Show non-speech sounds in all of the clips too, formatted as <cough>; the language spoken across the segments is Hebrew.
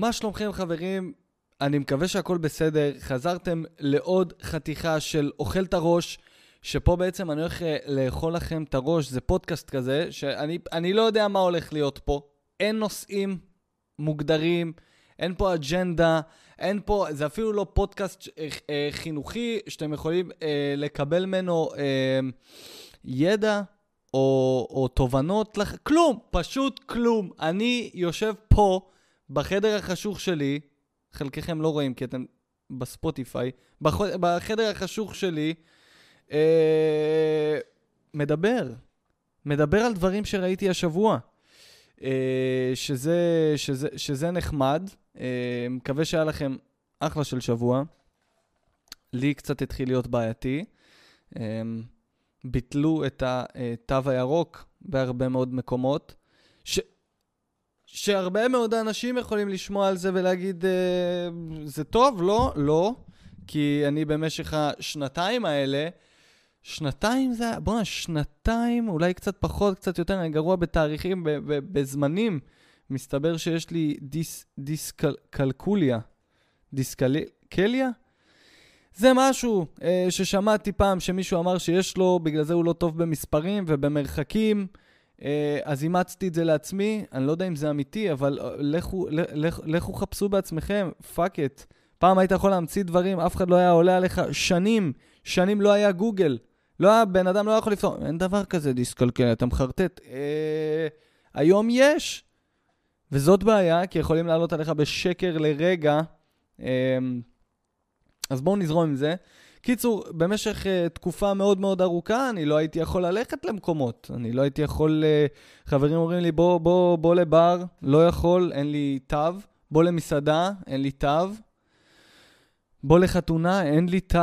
מה שלומכם חברים? אני מקווה שהכל בסדר. חזרתם לעוד חתיכה של אוכל את הראש, שפה בעצם אני הולך אה, לאכול לכם את הראש. זה פודקאסט כזה, שאני אני לא יודע מה הולך להיות פה. אין נושאים מוגדרים, אין פה אג'נדה, אין פה, זה אפילו לא פודקאסט אה, אה, חינוכי שאתם יכולים אה, לקבל ממנו אה, ידע או, או תובנות, לח... כלום, פשוט כלום. אני יושב פה בחדר החשוך שלי, חלקכם לא רואים כי אתם בספוטיפיי, בח... בחדר החשוך שלי, אה, מדבר. מדבר על דברים שראיתי השבוע. אה, שזה, שזה, שזה נחמד. אה, מקווה שהיה לכם אחלה של שבוע. לי קצת התחיל להיות בעייתי. אה, ביטלו את התו הירוק בהרבה מאוד מקומות. שהרבה מאוד אנשים יכולים לשמוע על זה ולהגיד, זה טוב? לא, לא. כי אני במשך השנתיים האלה, שנתיים זה היה, בוא'נה, שנתיים, אולי קצת פחות, קצת יותר, אני גרוע בתאריכים, בזמנים. מסתבר שיש לי דיס, דיסקלקוליה. דיסקלקליה? זה משהו אה, ששמעתי פעם שמישהו אמר שיש לו, בגלל זה הוא לא טוב במספרים ובמרחקים. אה, אז אימצתי את זה לעצמי, אני לא יודע אם זה אמיתי, אבל אה, לכו, חפשו בעצמכם, fuck that. פעם היית יכול להמציא דברים, אף אחד לא היה עולה עליך שנים, שנים לא היה גוגל. לא היה, בן אדם לא יכול לפתור, אין דבר כזה דיסקלקל, אתה מחרטט. אה, היום יש, וזאת בעיה, כי יכולים לעלות עליך בשקר לרגע. אה, אז בואו נזרום עם זה. קיצור, במשך uh, תקופה מאוד מאוד ארוכה, אני לא הייתי יכול ללכת למקומות. אני לא הייתי יכול... Uh, חברים אומרים לי, בוא, בוא, בוא לבר, לא יכול, אין לי תו. בוא למסעדה, אין לי תו. בוא לחתונה, אין לי תו,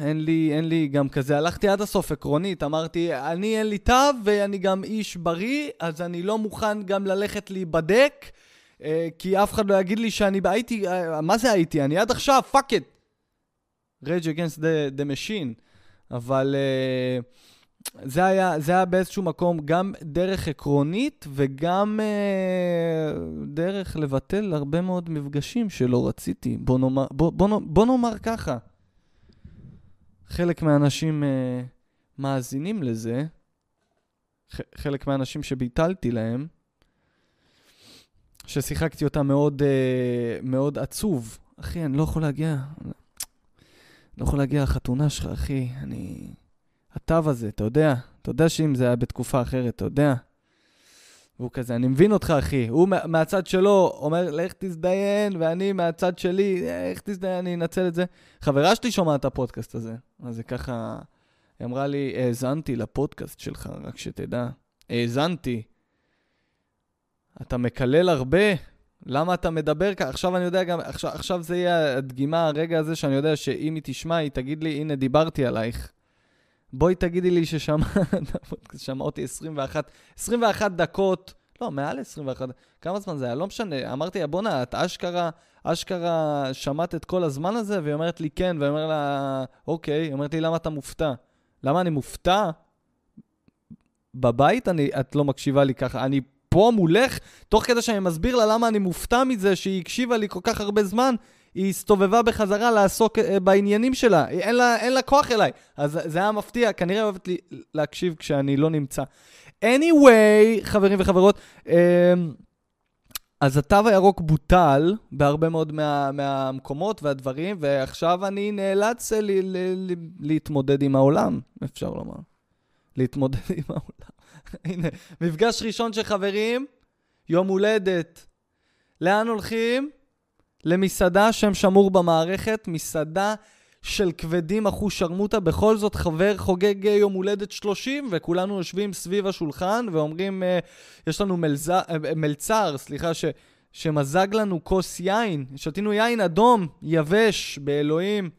אין לי, אין לי גם כזה. הלכתי עד הסוף עקרונית, אמרתי, אני אין לי תו ואני גם איש בריא, אז אני לא מוכן גם ללכת להיבדק, אה, כי אף אחד לא יגיד לי שאני הייתי, אה, מה זה הייתי? אני עד עכשיו, fuck that. Rage against the machine. אבל... Uh, זה היה, זה היה באיזשהו מקום גם דרך עקרונית וגם אה, דרך לבטל הרבה מאוד מפגשים שלא רציתי. בוא נאמר, בוא, בוא, בוא נאמר ככה. חלק מהאנשים אה, מאזינים לזה, חלק מהאנשים שביטלתי להם, ששיחקתי אותה מאוד, אה, מאוד עצוב. אחי, אני לא יכול להגיע, לא יכול להגיע לחתונה שלך, אחי. אני... התו הזה, אתה יודע, אתה יודע שאם זה היה בתקופה אחרת, אתה יודע. והוא כזה, אני מבין אותך, אחי. הוא מהצד שלו אומר, לך תזדיין, ואני מהצד שלי, לך תזדיין, אני אנצל את זה. חברה שלי שומעת את הפודקאסט הזה, אז זה ככה, היא אמרה לי, האזנתי לפודקאסט שלך, רק שתדע. האזנתי. אתה מקלל הרבה, למה אתה מדבר ככה? עכשיו אני יודע גם, עכשיו, עכשיו זה יהיה הדגימה, הרגע הזה שאני יודע שאם היא תשמע, היא תגיד לי, הנה, דיברתי עלייך. בואי תגידי לי ששמע, שמע אותי 21, 21 דקות, לא, מעל 21, כמה זמן זה היה? לא משנה. אמרתי לה, בואנה, את אשכרה, אשכרה שמעת את כל הזמן הזה? והיא אומרת לי, כן, ואני אומר לה, אוקיי. היא אומרת לי, למה אתה מופתע? למה אני מופתע? בבית אני, את לא מקשיבה לי ככה. אני פה מולך, תוך כדי שאני מסביר לה למה אני מופתע מזה שהיא הקשיבה לי כל כך הרבה זמן, היא הסתובבה בחזרה לעסוק אה, בעניינים שלה, אין לה, אין לה כוח אליי. אז זה היה מפתיע, כנראה אוהבת לי להקשיב כשאני לא נמצא. anyway, חברים וחברות, אמ, אז התו הירוק בוטל בהרבה מאוד מה, מהמקומות והדברים, ועכשיו אני נאלץ ל, ל, ל, להתמודד עם העולם, אפשר לומר. להתמודד עם העולם. הנה, מפגש ראשון של חברים, יום הולדת. לאן הולכים? למסעדה שם שמור במערכת, מסעדה של כבדים אחוז שרמוטה. בכל זאת, חבר חוגג יום הולדת 30, וכולנו יושבים סביב השולחן ואומרים, אה, יש לנו מלז... אה, מלצר, סליחה, ש... שמזג לנו כוס יין. שתינו יין אדום, יבש, באלוהים.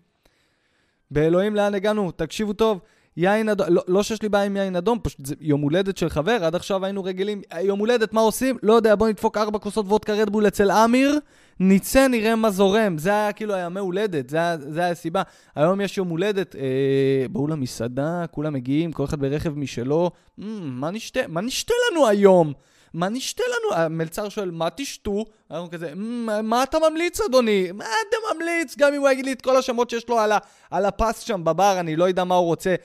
באלוהים, לאן הגענו? תקשיבו טוב. יין אדום, לא, לא שיש לי בעיה עם יין אדום, פשוט זה יום הולדת של חבר, עד עכשיו היינו רגילים, יום הולדת, מה עושים? לא יודע, בוא נדפוק ארבע כוסות וודקה רדבול אצל אמיר, נצא, נראה מה זורם. זה היה כאילו הימי הולדת, זה זה היה הסיבה. היום יש יום הולדת, אה, בואו למסעדה, כולם מגיעים, כל אחד ברכב משלו, mm, מה נשתה? מה נשתה לנו היום? מה נשתה לנו? המלצר שואל, מה תשתו? אנחנו כזה, מה אתה ממליץ, אדוני? מה אתה ממליץ? גם אם הוא יגיד לי את כל השמות שיש לו על, ה, על הפס שם בבר, אני לא יודע מה הוא רוצה.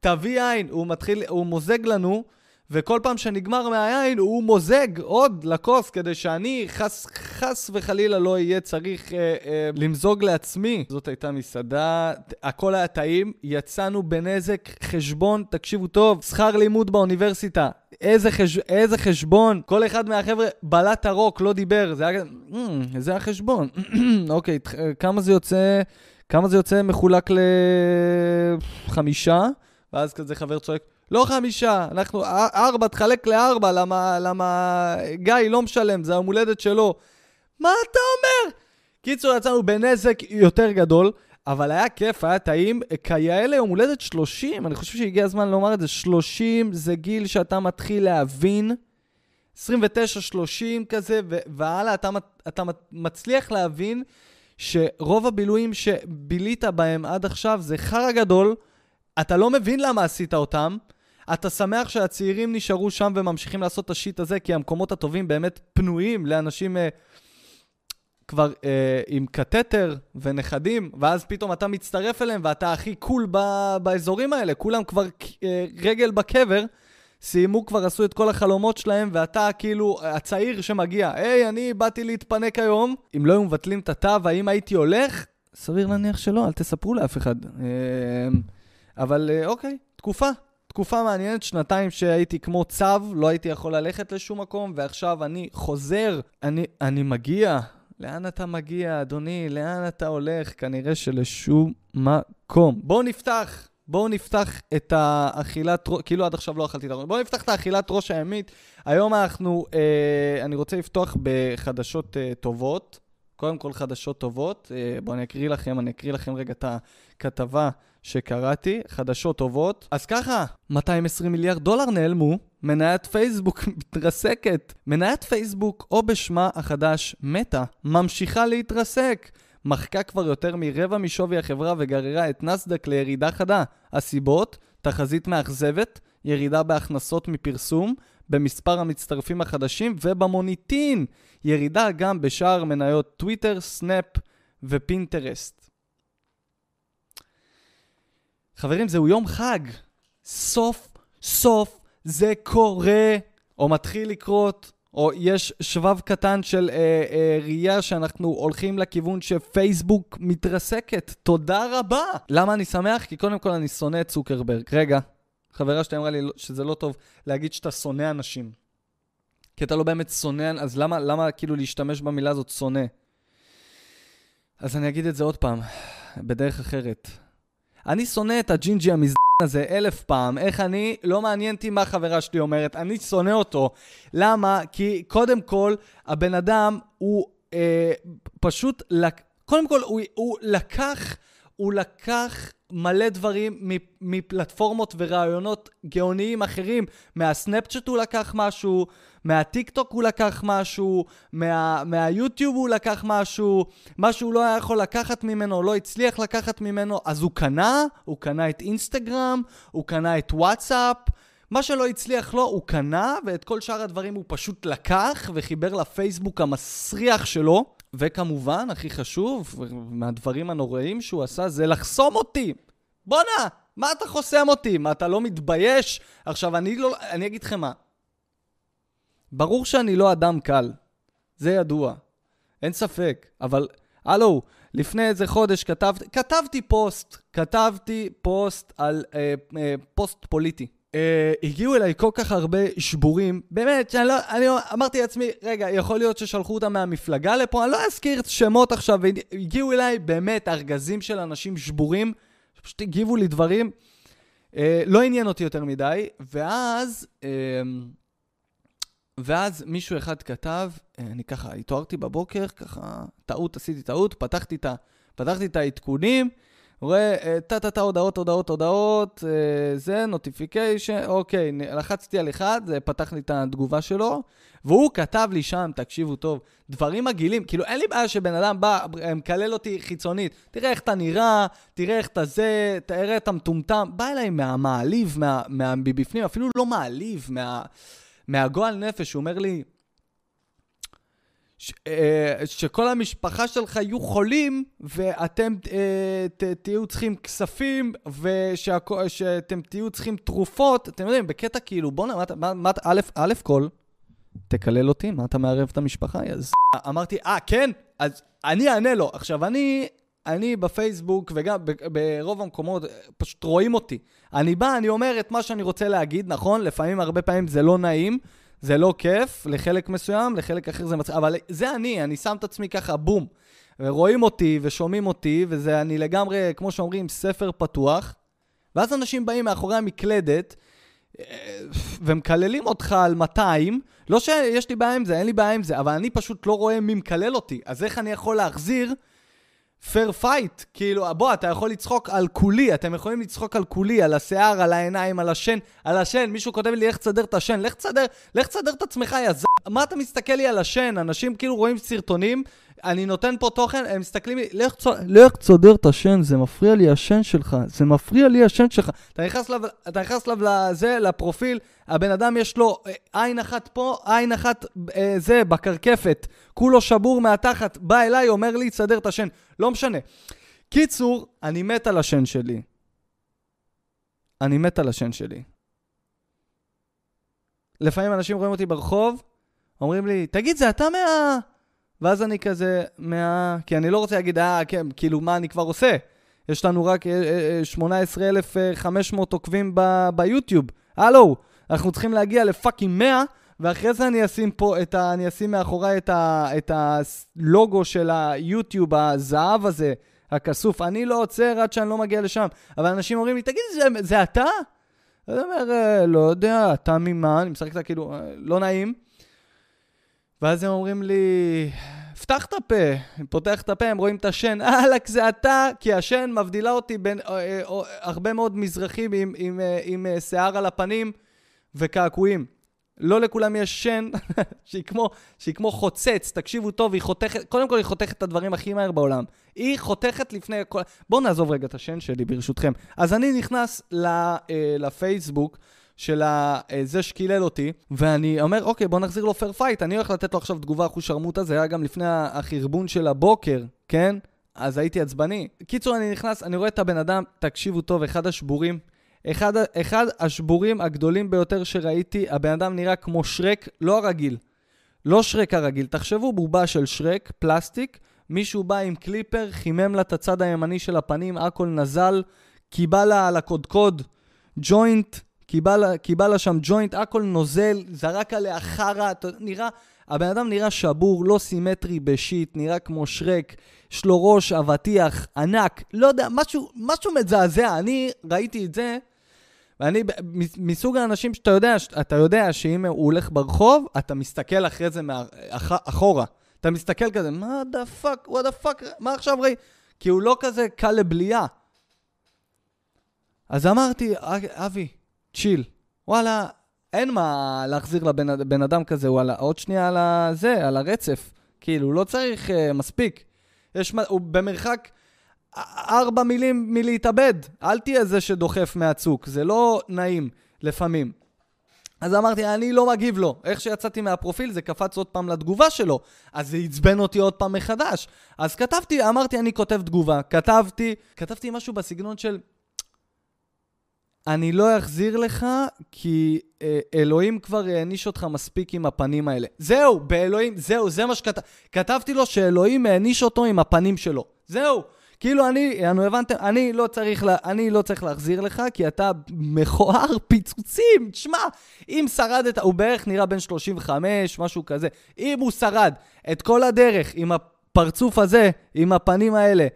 תביא יין, הוא מתחיל, הוא מוזג לנו. וכל פעם שנגמר מהיין הוא מוזג עוד לכוס כדי שאני חס, חס וחלילה לא אהיה צריך אה, אה, למזוג לעצמי. זאת הייתה מסעדה, הכל היה טעים, יצאנו בנזק חשבון, תקשיבו טוב, שכר לימוד באוניברסיטה. איזה, חש... איזה חשבון, כל אחד מהחבר'ה בלט הרוק, לא דיבר, זה היה... Mm, זה החשבון. <clears throat> אוקיי, כמה זה יוצא? כמה זה יוצא מחולק לחמישה? ואז כזה חבר צועק, לא חמישה, אנחנו ארבע, תחלק לארבע, למה, למה גיא לא משלם, זה היום הולדת שלו. מה אתה אומר? קיצור, יצאנו בנזק יותר גדול, אבל היה כיף, היה טעים. כיאה יום הולדת 30, אני חושב שהגיע הזמן לומר את זה, 30 זה גיל שאתה מתחיל להבין. 29-30 כזה, והלאה, אתה, אתה מצליח להבין שרוב הבילויים שבילית בהם עד עכשיו זה חרא גדול, אתה לא מבין למה עשית אותם, אתה שמח שהצעירים נשארו שם וממשיכים לעשות את השיט הזה, כי המקומות הטובים באמת פנויים לאנשים אה, כבר אה, עם קתטר ונכדים, ואז פתאום אתה מצטרף אליהם ואתה הכי קול ב- באזורים האלה, כולם כבר אה, רגל בקבר. סיימו כבר, עשו את כל החלומות שלהם, ואתה כאילו הצעיר שמגיע, היי, אני באתי להתפנק היום. אם לא היו מבטלים את התו, האם הייתי הולך? סביר להניח שלא, אל תספרו לאף אחד. אה, אבל אה, אוקיי, תקופה. תקופה מעניינת, שנתיים שהייתי כמו צו, לא הייתי יכול ללכת לשום מקום, ועכשיו אני חוזר, אני, אני מגיע. לאן אתה מגיע, אדוני? לאן אתה הולך? כנראה שלשום מקום. בואו נפתח, בואו נפתח את האכילת ראש, כאילו עד עכשיו לא אכלתי את הראש. בואו נפתח את האכילת ראש הימית. היום אנחנו, אה, אני רוצה לפתוח בחדשות אה, טובות. קודם כל חדשות טובות. אה, בואו אני אקריא לכם, אני אקריא לכם רגע את הכתבה שקראתי, חדשות טובות. אז ככה, 220 מיליארד דולר נעלמו, מניית פייסבוק <laughs> מתרסקת. מניית פייסבוק, או בשמה החדש, מטא, ממשיכה להתרסק. מחקה כבר יותר מרבע משווי החברה וגררה את נאסד"ק לירידה חדה. הסיבות? תחזית מאכזבת, ירידה בהכנסות מפרסום, במספר המצטרפים החדשים ובמוניטין. ירידה גם בשאר מניות טוויטר, סנאפ ופינטרסט. חברים, זהו יום חג. סוף סוף זה קורה, או מתחיל לקרות, או יש שבב קטן של אה, אה, ראייה שאנחנו הולכים לכיוון שפייסבוק מתרסקת. תודה רבה. למה אני שמח? כי קודם כל אני שונא את צוקרברג. רגע, חברה שלי אמרה לי שזה לא טוב להגיד שאתה שונא אנשים. כי אתה לא באמת שונא, אז למה, למה כאילו להשתמש במילה הזאת שונא? אז אני אגיד את זה עוד פעם, בדרך אחרת. אני שונא את הג'ינג'י המזדן הזה אלף פעם. איך אני, לא מעניין אותי מה חברה שלי אומרת, אני שונא אותו. למה? כי קודם כל, הבן אדם הוא אה, פשוט, לק... קודם כל, הוא, הוא לקח, הוא לקח מלא דברים מפלטפורמות ורעיונות גאוניים אחרים. מהסנאפצ'אט הוא לקח משהו, מהטיק טוק הוא לקח משהו, מה, מהיוטיוב הוא לקח משהו, מה שהוא לא היה יכול לקחת ממנו, לא הצליח לקחת ממנו, אז הוא קנה, הוא קנה את אינסטגרם, הוא קנה את וואטסאפ. מה שלא הצליח לו, הוא קנה, ואת כל שאר הדברים הוא פשוט לקח וחיבר לפייסבוק המסריח שלו. וכמובן, הכי חשוב, מהדברים הנוראים שהוא עשה, זה לחסום אותי. בואנה, מה אתה חוסם אותי? מה, אתה לא מתבייש? עכשיו, אני לא... אני אגיד לכם מה. ברור שאני לא אדם קל. זה ידוע. אין ספק. אבל, הלו, לפני איזה חודש כתבתי, כתבתי פוסט, כתבתי פוסט על אה, אה, פוסט פוליטי. אה, הגיעו אליי כל כך הרבה שבורים, באמת, שאני לא, אני אמרתי לעצמי, רגע, יכול להיות ששלחו אותם מהמפלגה לפה, אני לא אזכיר שמות עכשיו, הגיעו אליי באמת ארגזים של אנשים שבורים, שפשוט הגיבו לי דברים, אה, לא עניין אותי יותר מדי, ואז... אה, ואז מישהו אחד כתב, אה, אני ככה התעוררתי בבוקר, ככה, טעות, עשיתי טעות, פתחתי את, פתחתי את העדכונים, רואה טה-טה-טה, אה, הודעות, הודעות, הודעות, אה, זה, נוטיפיקיישן, אוקיי, לחצתי על אחד, פתח לי את התגובה שלו, והוא כתב לי שם, תקשיבו טוב, דברים מגעילים, כאילו אין לי בעיה שבן אדם בא, מקלל אותי חיצונית, תראה איך אתה נראה, תראה איך אתה זה, תראה את המטומטם, בא אליי מהמעליב, מה, מה, אפילו לא מעליב, מה... מהגועל נפש, הוא אומר לי, אה, שכל המשפחה שלך יהיו חולים, ואתם אה, תהיו צריכים כספים, ושאתם תהיו צריכים תרופות, אתם יודעים, בקטע כאילו, בוא'נה, מה, מה, א', א' כל, תקלל אותי, מה אתה מערב את המשפחה? אז אמרתי, אה, כן? אז אני אענה לו. עכשיו, אני, אני בפייסבוק, וגם ברוב המקומות, פשוט רואים אותי. אני בא, אני אומר את מה שאני רוצה להגיד, נכון? לפעמים, הרבה פעמים זה לא נעים. זה לא כיף לחלק מסוים, לחלק אחר זה מצחיק, אבל זה אני, אני שם את עצמי ככה, בום. ורואים אותי ושומעים אותי, וזה אני לגמרי, כמו שאומרים, ספר פתוח. ואז אנשים באים מאחורי המקלדת, אה, ומקללים אותך על 200, לא שיש לי בעיה עם זה, אין לי בעיה עם זה, אבל אני פשוט לא רואה מי מקלל אותי. אז איך אני יכול להחזיר fair fight, כאילו, בוא, אתה יכול לצחוק על כולי, אתם יכולים לצחוק על כולי, על השיער, על העיניים, על השן, על השן, מישהו כותב לי, איך תסדר את השן, לך תסדר, לך תסדר את עצמך, יא ז... מה אתה מסתכל לי על השן? אנשים כאילו רואים סרטונים, אני נותן פה תוכן, הם מסתכלים לי, לך, צ... לך תסדר את השן, זה מפריע לי השן שלך, זה מפריע לי השן שלך. אתה נכנס אליו, אתה נכנס אליו לזה, לפרופיל, הבן אדם יש לו אה, עין אחת פה, עין אחת אה, זה, בקרקפת, כולו שבור מהתחת, בא אליי, אומר לי, תסדר את השן. לא משנה. קיצור, אני מת על השן שלי. אני מת על השן שלי. לפעמים אנשים רואים אותי ברחוב, אומרים לי, תגיד, זה אתה מה... ואז אני כזה, מה... כי אני לא רוצה להגיד, אה, כן, כאילו, מה אני כבר עושה? יש לנו רק 18,500 אה, עוקבים ב- ביוטיוב. הלו, אנחנו צריכים להגיע לפאקינג 100, ואחרי זה אני אשים פה את ה... אני אשים מאחוריי את, ה, את הלוגו של היוטיוב, הזהב הזה, הכסוף. אני לא עוצר עד שאני לא מגיע לשם. אבל אנשים אומרים לי, תגיד, זה, זה אתה? אני אומר, אה, לא יודע, אתה ממה? אני משחק את כאילו, אה, לא נעים. ואז הם אומרים לי, פתח את הפה. פותח את הפה, הם רואים את השן, <laughs> אהלק, זה אתה, כי השן מבדילה אותי בין אה, אה, אה, הרבה מאוד מזרחים עם, עם, אה, עם, שיער על הפנים וקעקועים. לא לכולם יש שן <laughs> שהיא כמו, שהיא כמו חוצץ, תקשיבו טוב, היא חותכת, קודם כל היא חותכת את הדברים הכי מהר בעולם. היא חותכת לפני כל... בואו נעזוב רגע את השן שלי, ברשותכם. אז אני נכנס ל, לפייסבוק של אה, זה שקילל אותי, ואני אומר, אוקיי, בואו נחזיר לו fair fight, אני הולך לתת לו עכשיו תגובה אחות שרמוטה, זה היה גם לפני החרבון של הבוקר, כן? אז הייתי עצבני. קיצור, אני נכנס, אני רואה את הבן אדם, תקשיבו טוב, אחד השבורים אחד, אחד השבורים הגדולים ביותר שראיתי, הבן אדם נראה כמו שרק, לא הרגיל. לא שרק הרגיל. תחשבו בובה של שרק, פלסטיק, מישהו בא עם קליפר, חימם לה את הצד הימני של הפנים, הכל נזל, קיבל לה על הקודקוד ג'וינט, קיבל, לה שם ג'וינט, הכל נוזל, זרק עליה חרא, נראה, הבן אדם נראה שבור, לא סימטרי ב shit, נראה כמו שרק, יש לו ראש אבטיח ענק, לא יודע, משהו, משהו מזעזע. אני ראיתי את זה, ואני מסוג האנשים שאתה יודע, אתה יודע שאם הוא הולך ברחוב, אתה מסתכל אחרי זה מאח, אחורה. אתה מסתכל כזה, what the fuck, the fuck, מה עכשיו ראיתי? כי הוא לא כזה קל לבליעה. אז אמרתי, אבי, chill. וואלה, אין מה להחזיר לבן אדם כזה, וואלה, עוד שנייה על הזה, על הרצף. כאילו, לא צריך, uh, מספיק. יש, הוא במרחק ארבע מילים מלהתאבד. אל תהיה זה שדוחף מהצוק, זה לא נעים לפעמים. אז אמרתי, אני לא מגיב לו. איך שיצאתי מהפרופיל זה קפץ עוד פעם לתגובה שלו. אז זה עצבן אותי עוד פעם מחדש. אז כתבתי, אמרתי, אני כותב תגובה. כתבתי, כתבתי משהו בסגנון של... אני לא אחזיר לך, כי אה, אלוהים כבר העניש אותך מספיק עם הפנים האלה. זהו, באלוהים, זהו, זה מה שכתבתי. כתבתי לו שאלוהים העניש אותו עם הפנים שלו. זהו. כאילו אני, אנו הבנתם, אני לא צריך, לה, אני לא צריך להחזיר לך, כי אתה מכוער פיצוצים. תשמע, אם שרדת, הוא בערך נראה בן 35, משהו כזה. אם הוא שרד את כל הדרך עם הפרצוף הזה, עם הפנים האלה,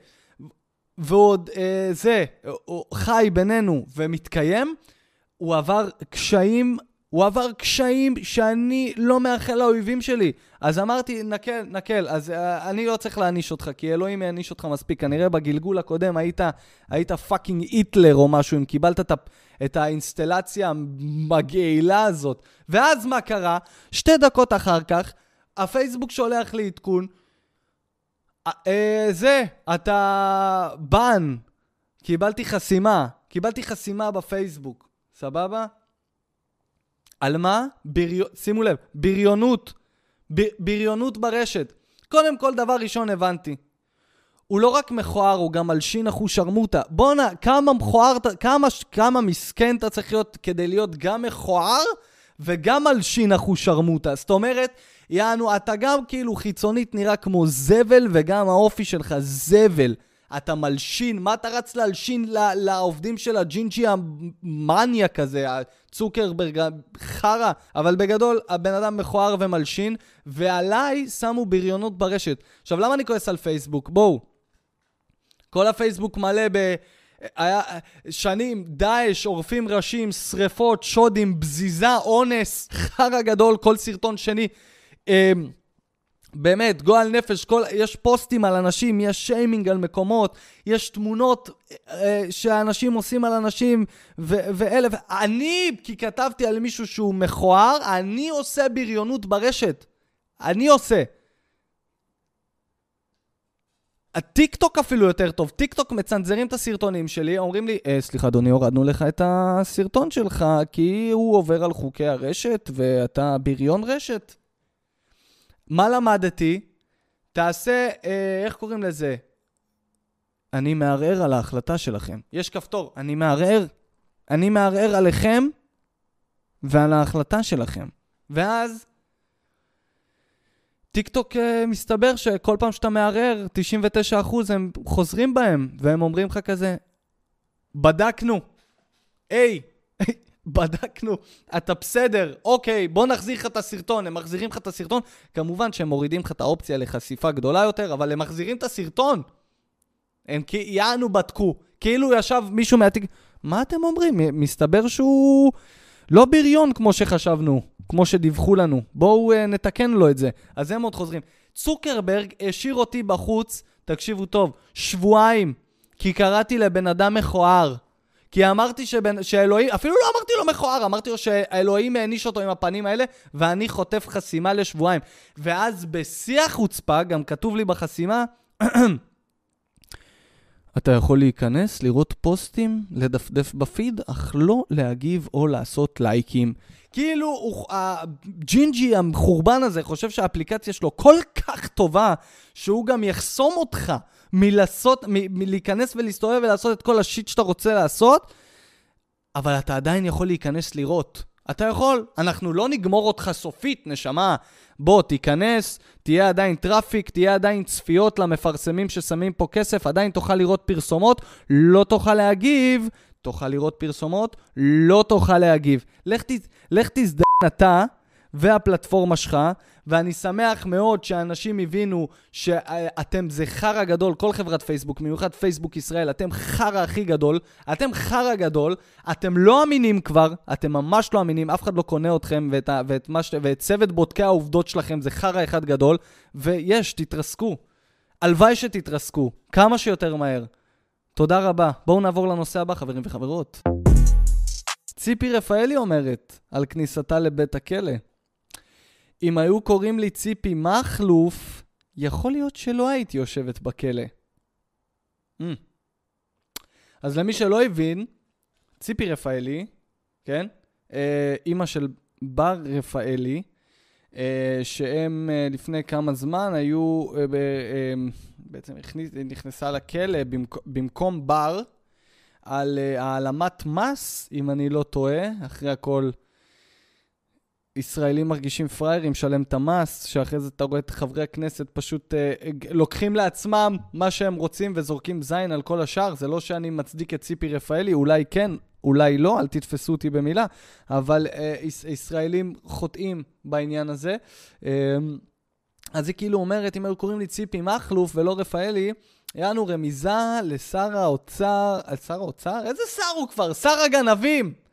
ועוד אה, זה, הוא חי בינינו ומתקיים, הוא עבר קשיים הוא עבר קשיים שאני לא מאחל לאויבים שלי. אז אמרתי, נקל, נקל, אז uh, אני לא צריך להעניש אותך, כי אלוהים יעניש אותך מספיק. כנראה בגלגול הקודם היית, היית fucking היטלר או משהו, אם קיבלת את, את האינסטלציה המגעילה הזאת. ואז מה קרה? שתי דקות אחר כך, הפייסבוק שולח לי עדכון, זה, אתה בן, קיבלתי חסימה. קיבלתי חסימה בפייסבוק, סבבה? על מה? בריו... שימו לב, בריונות. ב... בריונות ברשת. קודם כל, דבר ראשון הבנתי. הוא לא רק מכוער, הוא גם מלשין אחושרמוטה. בואנה, כמה מכוער, כמה, כמה מסכן אתה צריך להיות כדי להיות גם מכוער וגם מלשין אחושרמוטה. זאת אומרת, יענו, אתה גם כאילו חיצונית נראה כמו זבל, וגם האופי שלך זבל. אתה מלשין, מה אתה רץ להלשין לעובדים של הג'ינג'י המאניאק הזה, הצוקרברג, חרא, אבל בגדול, הבן אדם מכוער ומלשין, ועליי שמו בריונות ברשת. עכשיו, למה אני כועס על פייסבוק? בואו. כל הפייסבוק מלא ב... היה שנים, דאעש, עורפים ראשים, שריפות, שודים, בזיזה, אונס, חרא גדול, כל סרטון שני. אמ, באמת, גועל נפש, כל, יש פוסטים על אנשים, יש שיימינג על מקומות, יש תמונות אה, שאנשים עושים על אנשים, ואלף... אני, כי כתבתי על מישהו שהוא מכוער, אני עושה בריונות ברשת. אני עושה. הטיקטוק אפילו יותר טוב. טיקטוק מצנזרים את הסרטונים שלי, אומרים לי, אה, סליחה אדוני, הורדנו לך את הסרטון שלך, כי הוא עובר על חוקי הרשת ואתה בריון רשת. מה למדתי? תעשה, אה, איך קוראים לזה? אני מערער על ההחלטה שלכם. יש כפתור, אני מערער. אני מערער עליכם ועל ההחלטה שלכם. ואז טיק טוק uh, מסתבר שכל פעם שאתה מערער, 99% הם חוזרים בהם, והם אומרים לך כזה, בדקנו. היי, בדקנו, אתה בסדר, אוקיי, בוא נחזיר לך את הסרטון. הם מחזירים לך את הסרטון. כמובן שהם מורידים לך את האופציה לחשיפה גדולה יותר, אבל הם מחזירים את הסרטון. הם יענו בדקו. כאילו ישב מישהו מהתיק... מה אתם אומרים? מסתבר שהוא לא בריון כמו שחשבנו. כמו שדיווחו לנו. בואו uh, נתקן לו את זה. אז הם עוד חוזרים. צוקרברג השאיר אותי בחוץ, תקשיבו טוב, שבועיים, כי קראתי לבן אדם מכוער. כי אמרתי שבן, שאלוהים, אפילו לא אמרתי לו מכוער, אמרתי לו שאלוהים העניש אותו עם הפנים האלה, ואני חוטף חסימה לשבועיים. ואז בשיא החוצפה, גם כתוב לי בחסימה, <clears throat> אתה יכול להיכנס, לראות פוסטים, לדפדף בפיד, אך לא להגיב או לעשות לייקים. כאילו הג'ינג'י המחורבן הזה חושב שהאפליקציה שלו כל כך טובה, שהוא גם יחסום אותך מלעשות, מלהיכנס ולהסתובב ולעשות את כל ה shit שאתה רוצה לעשות, אבל אתה עדיין יכול להיכנס לראות. אתה יכול, אנחנו לא נגמור אותך סופית, נשמה. בוא, תיכנס, תהיה עדיין traffic, תהיה עדיין צפיות למפרסמים ששמים פה כסף, עדיין תוכל לראות פרסומות, לא תוכל להגיב, תוכל לראות פרסומות, לא תוכל להגיב. לך, לך תזדיין אתה והפלטפורמה שלך, ואני שמח מאוד שאנשים הבינו שאתם זה חרא גדול, כל חברת פייסבוק, במיוחד פייסבוק ישראל, אתם חרא הכי גדול, אתם חרא גדול, אתם לא אמינים כבר, אתם ממש לא אמינים, אף אחד לא קונה אתכם, ואת, ואת, ואת, ואת צוות בודקי העובדות שלכם זה חרא אחד גדול, ויש, תתרסקו. הלוואי שתתרסקו, כמה שיותר מהר. תודה רבה. בואו נעבור לנושא הבא, חברים וחברות. ציפי רפאלי אומרת על כניסתה לבית הכלא. אם היו קוראים לי ציפי מכלוף, יכול להיות שלא הייתי יושבת בכלא. Mm. אז למי שלא הבין, ציפי רפאלי, כן? אה, אימא של בר רפאלי, אה, שהם אה, לפני כמה זמן היו, אה, אה, בעצם הכניס, נכנסה לכלא במק, במקום בר, על אה, העלמת מס, אם אני לא טועה, אחרי הכל. ישראלים מרגישים פראיירים, שלם את המס, שאחרי זה אתה רואה את חברי הכנסת פשוט אה, לוקחים לעצמם מה שהם רוצים וזורקים זין על כל השאר. זה לא שאני מצדיק את ציפי רפאלי, אולי כן, אולי לא, אל תתפסו אותי במילה, אבל אה, יש, ישראלים חוטאים בעניין הזה. אה, אז היא כאילו אומרת, אם היו קוראים לי ציפי מכלוף ולא רפאלי, יענו רמיזה לשר האוצר, שר האוצר? איזה שר הוא כבר? שר הגנבים!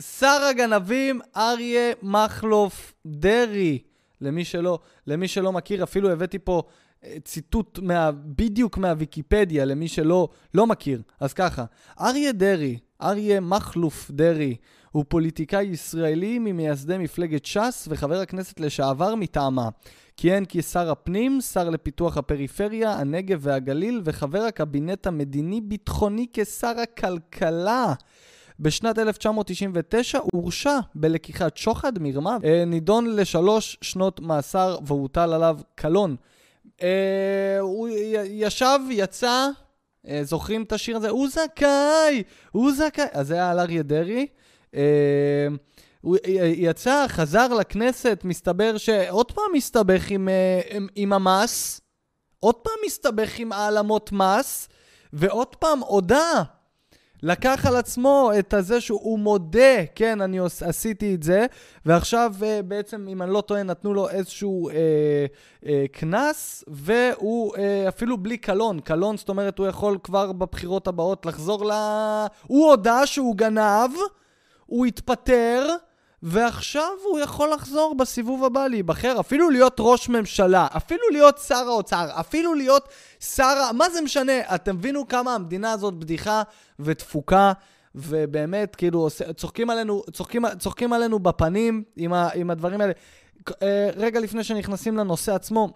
שר הגנבים אריה מכלוף דרעי. למי שלא, למי שלא מכיר, אפילו הבאתי פה אה, ציטוט מה, בדיוק מהוויקיפדיה, למי שלא לא מכיר. אז ככה, אריה דרעי, אריה מכלוף דרעי, הוא פוליטיקאי ישראלי ממייסדי מפלגת ש"ס וחבר הכנסת לשעבר מטעמה. כיהן כשר הפנים, שר לפיתוח הפריפריה, הנגב והגליל, וחבר הקבינט המדיני-ביטחוני כשר הכלכלה. בשנת 1999 הורשע בלקיחת שוחד, מרמה, אה, נידון לשלוש שנות מאסר והוטל עליו קלון. אה, הוא ישב, יצא, אה, זוכרים את השיר הזה? הוא זכאי! הוא זכאי! אז זה היה על אריה דרעי. הוא יצא, חזר לכנסת, מסתבר שעוד פעם מסתבך עם, עם, עם המס, עוד פעם מסתבך עם העלמות מס, ועוד פעם הודה לקח על עצמו את הזה שהוא מודה, כן, אני עשיתי את זה, ועכשיו אה, בעצם, אם אני לא טועה, נתנו לו איזשהו קנס, אה, אה, והוא אה, אפילו בלי קלון. קלון, זאת אומרת, הוא יכול כבר בבחירות הבאות לחזור ל... הוא הודה שהוא גנב, הוא התפטר, ועכשיו הוא יכול לחזור בסיבוב הבא להיבחר, אפילו להיות ראש ממשלה, אפילו להיות שר האוצר, אפילו להיות שר... מה זה משנה? אתם מבינו כמה המדינה הזאת בדיחה ותפוקה, ובאמת, כאילו, צוחקים עלינו, צוחקים, צוחקים עלינו בפנים עם, ה, עם הדברים האלה. אה, רגע לפני שנכנסים לנושא עצמו,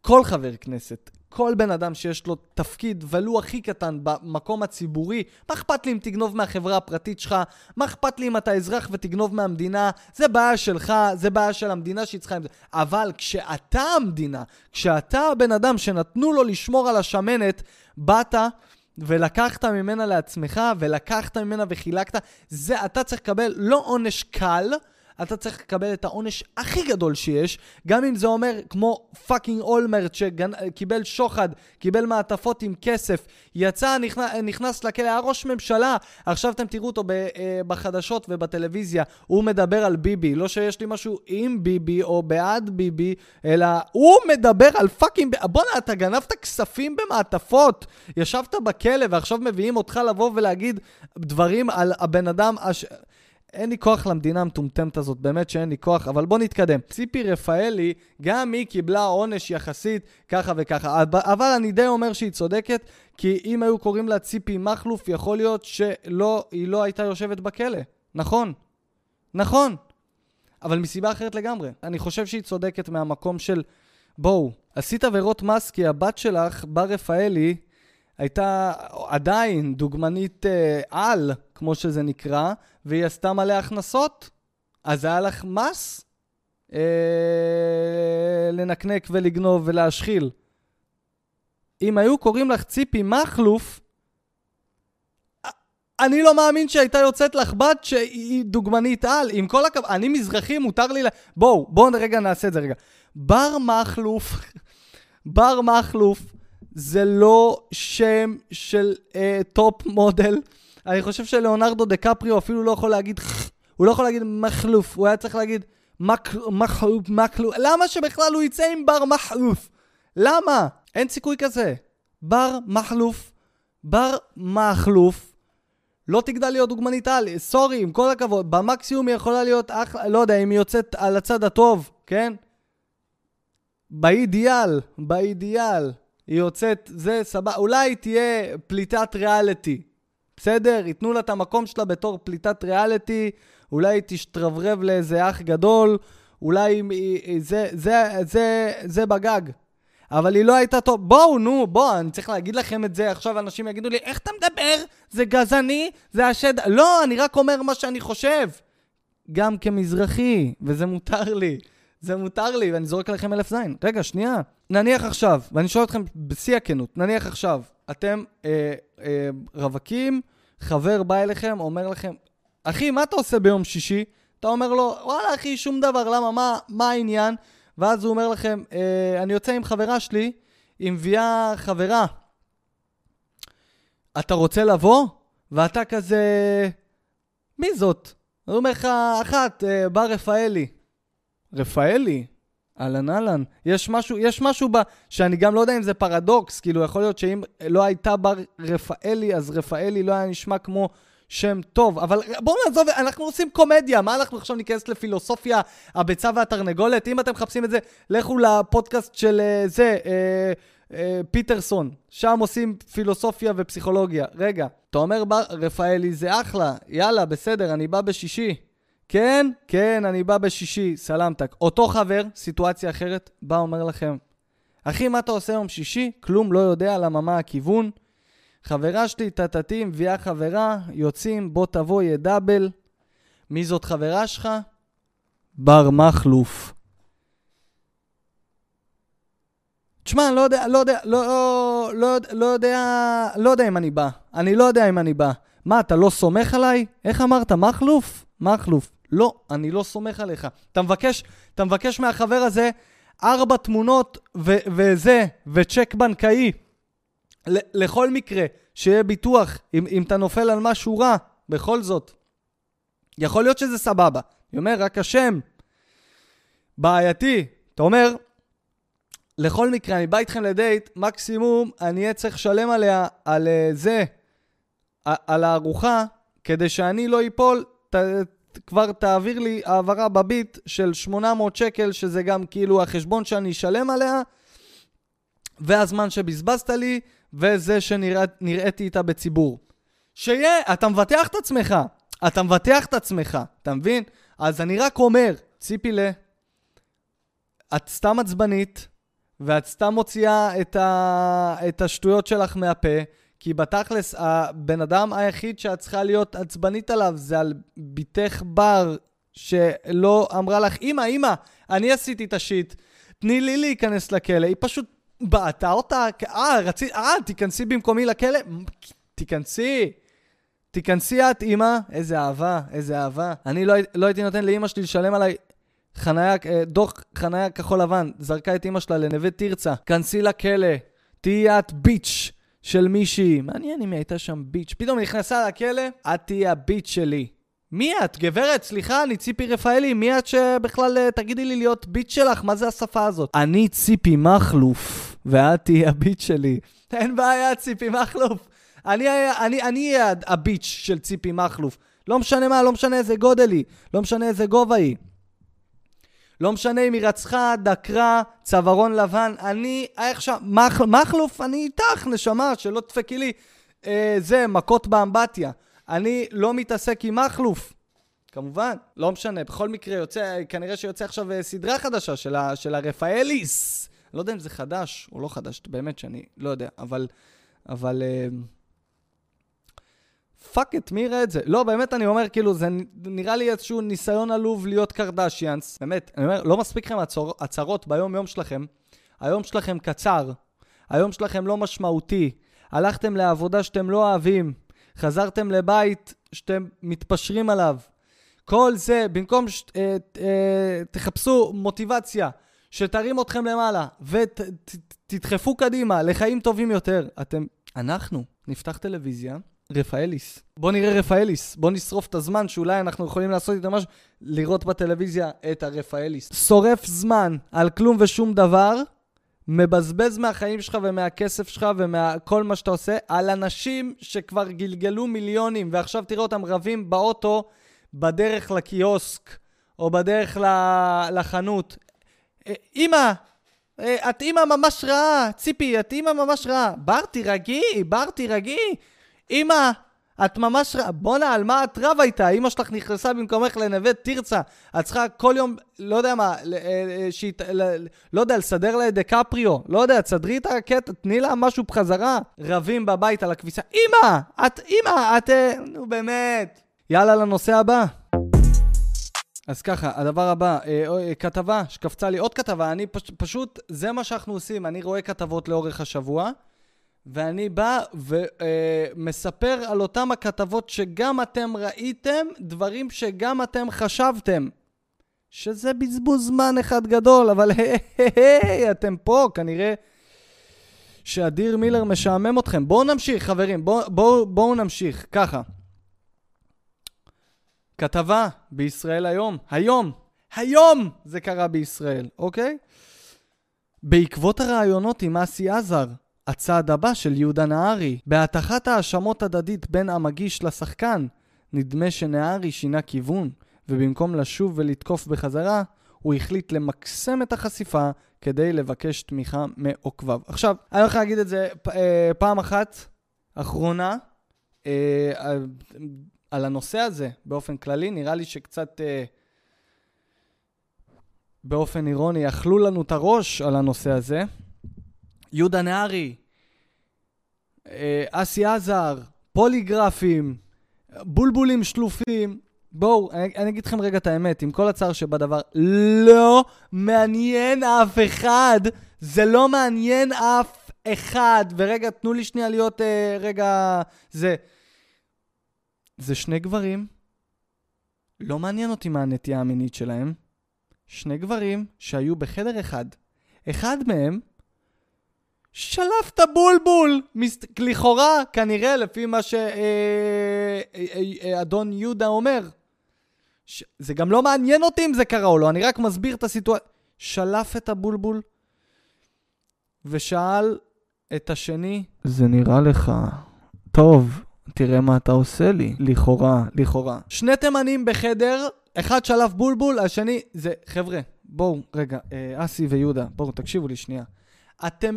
כל חבר כנסת, כל בן אדם שיש לו תפקיד, ולו הכי קטן, במקום הציבורי, מה אכפת לי אם תגנוב מהחברה הפרטית שלך? מה אכפת לי אם אתה אזרח ותגנוב מהמדינה? זה בעיה שלך, זה בעיה של המדינה שהיא צריכה עם זה. אבל כשאתה המדינה, כשאתה הבן אדם שנתנו לו לשמור על השמנת, באת... ולקחת ממנה לעצמך, ולקחת ממנה וחילקת, זה אתה צריך לקבל לא עונש קל, אתה צריך לקבל את העונש הכי גדול שיש, גם אם זה אומר כמו fucking אולמרט שקיבל שוחד, קיבל מעטפות עם כסף, יצא, נכנס, נכנס לכלא, היה ראש ממשלה, עכשיו אתם תראו אותו אה, בחדשות ובטלוויזיה, הוא מדבר על ביבי, לא שיש לי משהו עם ביבי או בעד ביבי, אלא הוא מדבר על fucking, בואנה, אתה גנבת כספים במעטפות, ישבת בכלא ועכשיו מביאים אותך לבוא ולהגיד דברים על הבן אדם, הש... אין לי כוח למדינה המטומטמת הזאת, באמת שאין לי כוח, אבל בוא נתקדם. ציפי רפאלי, גם היא קיבלה עונש יחסית ככה וככה, אבל אני די אומר שהיא צודקת, כי אם היו קוראים לה ציפי מכלוף, יכול להיות שלא, היא לא הייתה יושבת בכלא. נכון. נכון. אבל מסיבה אחרת לגמרי. אני חושב שהיא צודקת מהמקום של, בואו, עשית עבירות מס כי הבת שלך, בר רפאלי, הייתה עדיין דוגמנית אה, על, כמו שזה נקרא, והיא עשתה מלא הכנסות, אז היה לך מס אה, לנקנק ולגנוב ולהשחיל. אם היו קוראים לך ציפי מכלוף, אני לא מאמין שהייתה יוצאת לך בת שהיא דוגמנית על. עם כל הכבוד, אני מזרחי, מותר לי ל... בואו, בואו רגע נעשה את זה רגע. בר מכלוף, <laughs> בר מכלוף, זה לא שם של אה, top model. אני חושב שלאונרדו דה קפריו אפילו לא יכול להגיד, הוא לא יכול להגיד מכלוף, הוא היה צריך להגיד מחלוף, מחלוף. למה שבכלל הוא יצא עם בר מכלוף? למה? אין סיכוי כזה. בר מחלוף, בר מחלוף, לא תגדל להיות דוגמנית על, סורי, עם כל הכבוד, במקסימום היא יכולה להיות אחלה, לא יודע, אם היא יוצאת על הצד הטוב, כן? באידיאל, באידיאל. היא יוצאת, זה סבבה, אולי תהיה פליטת ריאליטי, בסדר? ייתנו לה את המקום שלה בתור פליטת ריאליטי, אולי היא תשתרברב לאיזה אח גדול, אולי היא, זה, זה, זה, זה בגג. אבל היא לא הייתה טוב. בואו, נו, בואו, אני צריך להגיד לכם את זה, עכשיו אנשים יגידו לי, איך אתה מדבר? זה גזעני? זה השד... לא, אני רק אומר מה שאני חושב. גם כמזרחי, וזה מותר לי. זה מותר לי, ואני זורק עליכם אלף זין. רגע, שנייה. נניח עכשיו, ואני שואל אתכם בשיא הכנות, נניח עכשיו, אתם אה, אה, רווקים, חבר בא אליכם, אומר לכם, אחי, מה אתה עושה ביום שישי? אתה אומר לו, וואלה, אחי, שום דבר, למה? מה, מה העניין? ואז הוא אומר לכם, אה, אני יוצא עם חברה שלי, היא מביאה חברה. אתה רוצה לבוא? ואתה כזה... מי זאת? הוא אומר לך, אחת, אה, בר רפאלי. רפאלי? אהלן אהלן. יש משהו, יש משהו ב... שאני גם לא יודע אם זה פרדוקס, כאילו יכול להיות שאם לא הייתה בר רפאלי, אז רפאלי לא היה נשמע כמו שם טוב. אבל בואו נעזוב, אנחנו עושים קומדיה, מה אנחנו עכשיו ניכנס לפילוסופיה, הביצה והתרנגולת? אם אתם מחפשים את זה, לכו לפודקאסט של uh, זה, uh, uh, פיטרסון, שם עושים פילוסופיה ופסיכולוגיה. רגע, אתה אומר בר רפאלי זה אחלה, יאללה, בסדר, אני בא בשישי. כן, כן, אני בא בשישי, סלמתק. אותו חבר, סיטואציה אחרת, בא אומר לכם, אחי, מה אתה עושה יום שישי? כלום לא יודע למה מה הכיוון. חברה שלי, טטטי, מביאה חברה, יוצאים, בוא תבוא, יהיה דאבל. מי זאת חברה שלך? בר מכלוף. תשמע, לא יודע, לא יודע, לא, לא, לא, לא יודע, לא יודע אם אני בא. אני לא יודע אם אני בא. מה, אתה לא סומך עליי? איך אמרת, מכלוף? מכלוף. לא, אני לא סומך עליך. אתה מבקש, אתה מבקש מהחבר הזה ארבע תמונות ו- וזה, וצ'ק בנקאי. ל- לכל מקרה, שיהיה ביטוח, אם, אם אתה נופל על משהו רע, בכל זאת. יכול להיות שזה סבבה. אני אומר, רק השם בעייתי. אתה אומר, לכל מקרה, אני בא איתכם לדייט, מקסימום אני אהיה צריך לשלם עליה, על uh, זה, על הארוחה, כדי שאני לא אפול, ת, כבר תעביר לי העברה בביט של 800 שקל, שזה גם כאילו החשבון שאני אשלם עליה, והזמן שבזבזת לי, וזה שנראיתי איתה בציבור. שיהיה, אתה מבטח את עצמך. אתה מבטח את עצמך, אתה מבין? אז אני רק אומר, ציפי ל... את סתם עצבנית, ואת סתם מוציאה את, ה... את השטויות שלך מהפה, כי בתכלס, הבן אדם היחיד שאת צריכה להיות עצבנית עליו זה על בתך בר, שלא אמרה לך, אמא, אמא, אני עשיתי את השיט, תני לי להיכנס לכלא. היא פשוט בעטה אותה, אה, רצית, אה, תיכנסי במקומי לכלא? תיכנסי. תיכנסי את, אמא, איזה אהבה, איזה אהבה. אני לא, לא הייתי נותן לאמא שלי לשלם עליי חניה, אה, דוח חניה כחול לבן. זרקה את אמא שלה לנווה תרצה. כנסי לכלא, תהיי את ביץ' של מישהי. מעניין אם היא הייתה שם ביץ'. פתאום נכנסה לכלא, את תהיי הביץ' שלי. מי את? גברת, סליחה, אני ציפי רפאלי, מי את שבכלל אה, תגידי לי להיות ביט שלך? מה זה השפה הזאת? אני ציפי מכלוף, ואת תהיי הביט שלי. אין בעיה, ציפי מכלוף. אני אהיה הביץ' של ציפי מכלוף. לא משנה מה, לא משנה איזה גודל היא, לא משנה איזה גובה היא. לא משנה אם היא רצחה, דקרה, צווארון לבן, אני, עכשיו, מח, מכלוף, אני איתך, נשמה, שלא תדפקי לי, אה, זה, מכות באמבטיה. אני לא מתעסק עם מכלוף. כמובן, לא משנה, בכל מקרה יוצא, כנראה שיוצא עכשיו אה, סדרה חדשה של, ה, של הרפאליס. לא יודע אם זה חדש או לא חדש, באמת שאני לא יודע, אבל, אבל, אה, fuck that, מי יראה את זה? לא, באמת אני אומר, כאילו, זה נראה לי איזשהו ניסיון עלוב להיות קרדשיאנס. באמת, אני אומר, לא מספיק לכם הצהרות ביום-יום שלכם. היום שלכם קצר, היום שלכם לא משמעותי. הלכתם לעבודה שאתם לא אוהבים, חזרתם לבית שאתם מתפשרים עליו. כל זה, במקום שתחפשו. אה, אה, מוטיבציה שתרים אתכם למעלה ותדחפו ות, קדימה לחיים טובים יותר, אתם, אנחנו נפתח טלוויזיה. רפאליס. בוא נראה רפאליס. בוא נשרוף את הזמן שאולי אנחנו יכולים לעשות איתו משהו, לראות בטלוויזיה את הרפאליס. שורף זמן על כלום ושום דבר, מבזבז מהחיים שלך ומהכסף שלך ומכל מה שאתה עושה על אנשים שכבר גלגלו מיליונים ועכשיו תראה אותם רבים באוטו בדרך לקיוסק או בדרך לחנות. אמא, את אמא ממש רעה, ציפי, את אמא ממש רעה. בר, תירגעי, בר, תירגעי. אמא, את ממש... בואנה, על מה את רבה איתה? אמא שלך נכנסה במקומך לנווה תרצה. את צריכה כל יום, לא יודע מה, אה, אה, שיט, לא יודע, לסדר לה את דקפריו. לא יודע, תסדרי את הקטע, תני לה משהו בחזרה. רבים בבית על הכביסה. אמא! את, אמא, את... אה, נו, באמת. יאללה, לנושא הבא. אז ככה, הדבר הבא, אה, כתבה שקפצה לי, עוד כתבה, אני פש, פשוט, זה מה שאנחנו עושים, אני רואה כתבות לאורך השבוע, ואני בא ומספר על אותם הכתבות שגם אתם ראיתם, דברים שגם אתם חשבתם. שזה בזבוז זמן אחד גדול, אבל היי, אתם פה, כנראה שאדיר מילר משעמם אתכם. בואו נמשיך, חברים, בואו בוא, בוא נמשיך, ככה. כתבה בישראל היום, היום, היום זה קרה בישראל, אוקיי? בעקבות הראיונות עם אסי עזר, הצעד הבא של יהודה נהרי. בהטחת האשמות הדדית בין המגיש לשחקן, נדמה שנהרי שינה כיוון, ובמקום לשוב ולתקוף בחזרה, הוא החליט למקסם את החשיפה כדי לבקש תמיכה מעוקביו. עכשיו, אני הולך להגיד את זה אה, פעם אחת, אחרונה, אה, על הנושא הזה באופן כללי, נראה לי שקצת אה, באופן אירוני אכלו לנו את הראש על הנושא הזה. יהודה נהרי אה, אסי עזר, פוליגרפים, בולבולים שלופים. בואו, אני, אני אגיד לכם רגע את האמת, עם כל הצער שבדבר, לא מעניין אף אחד. זה לא מעניין אף אחד. ורגע, תנו לי שנייה להיות אה, רגע... זה... זה שני גברים, לא מעניין אותי מה הנטייה המינית שלהם. שני גברים שהיו בחדר אחד. אחד מהם שלף את הבולבול. לכאורה, כנראה, לפי מה שאדון אה, אה, אה, יהודה אומר. ש... זה גם לא מעניין אותי אם זה קרה או לא, אני רק מסביר את הסיטואציה. שלף את הבולבול ושאל את השני, זה נראה לך טוב, תראה מה אתה עושה לי. לכאורה, לכאורה. שני תימנים בחדר, אחד שלף בולבול, השני... זה, חבר'ה, בואו, רגע, אסי ויהודה, בואו, תקשיבו לי שנייה. אתם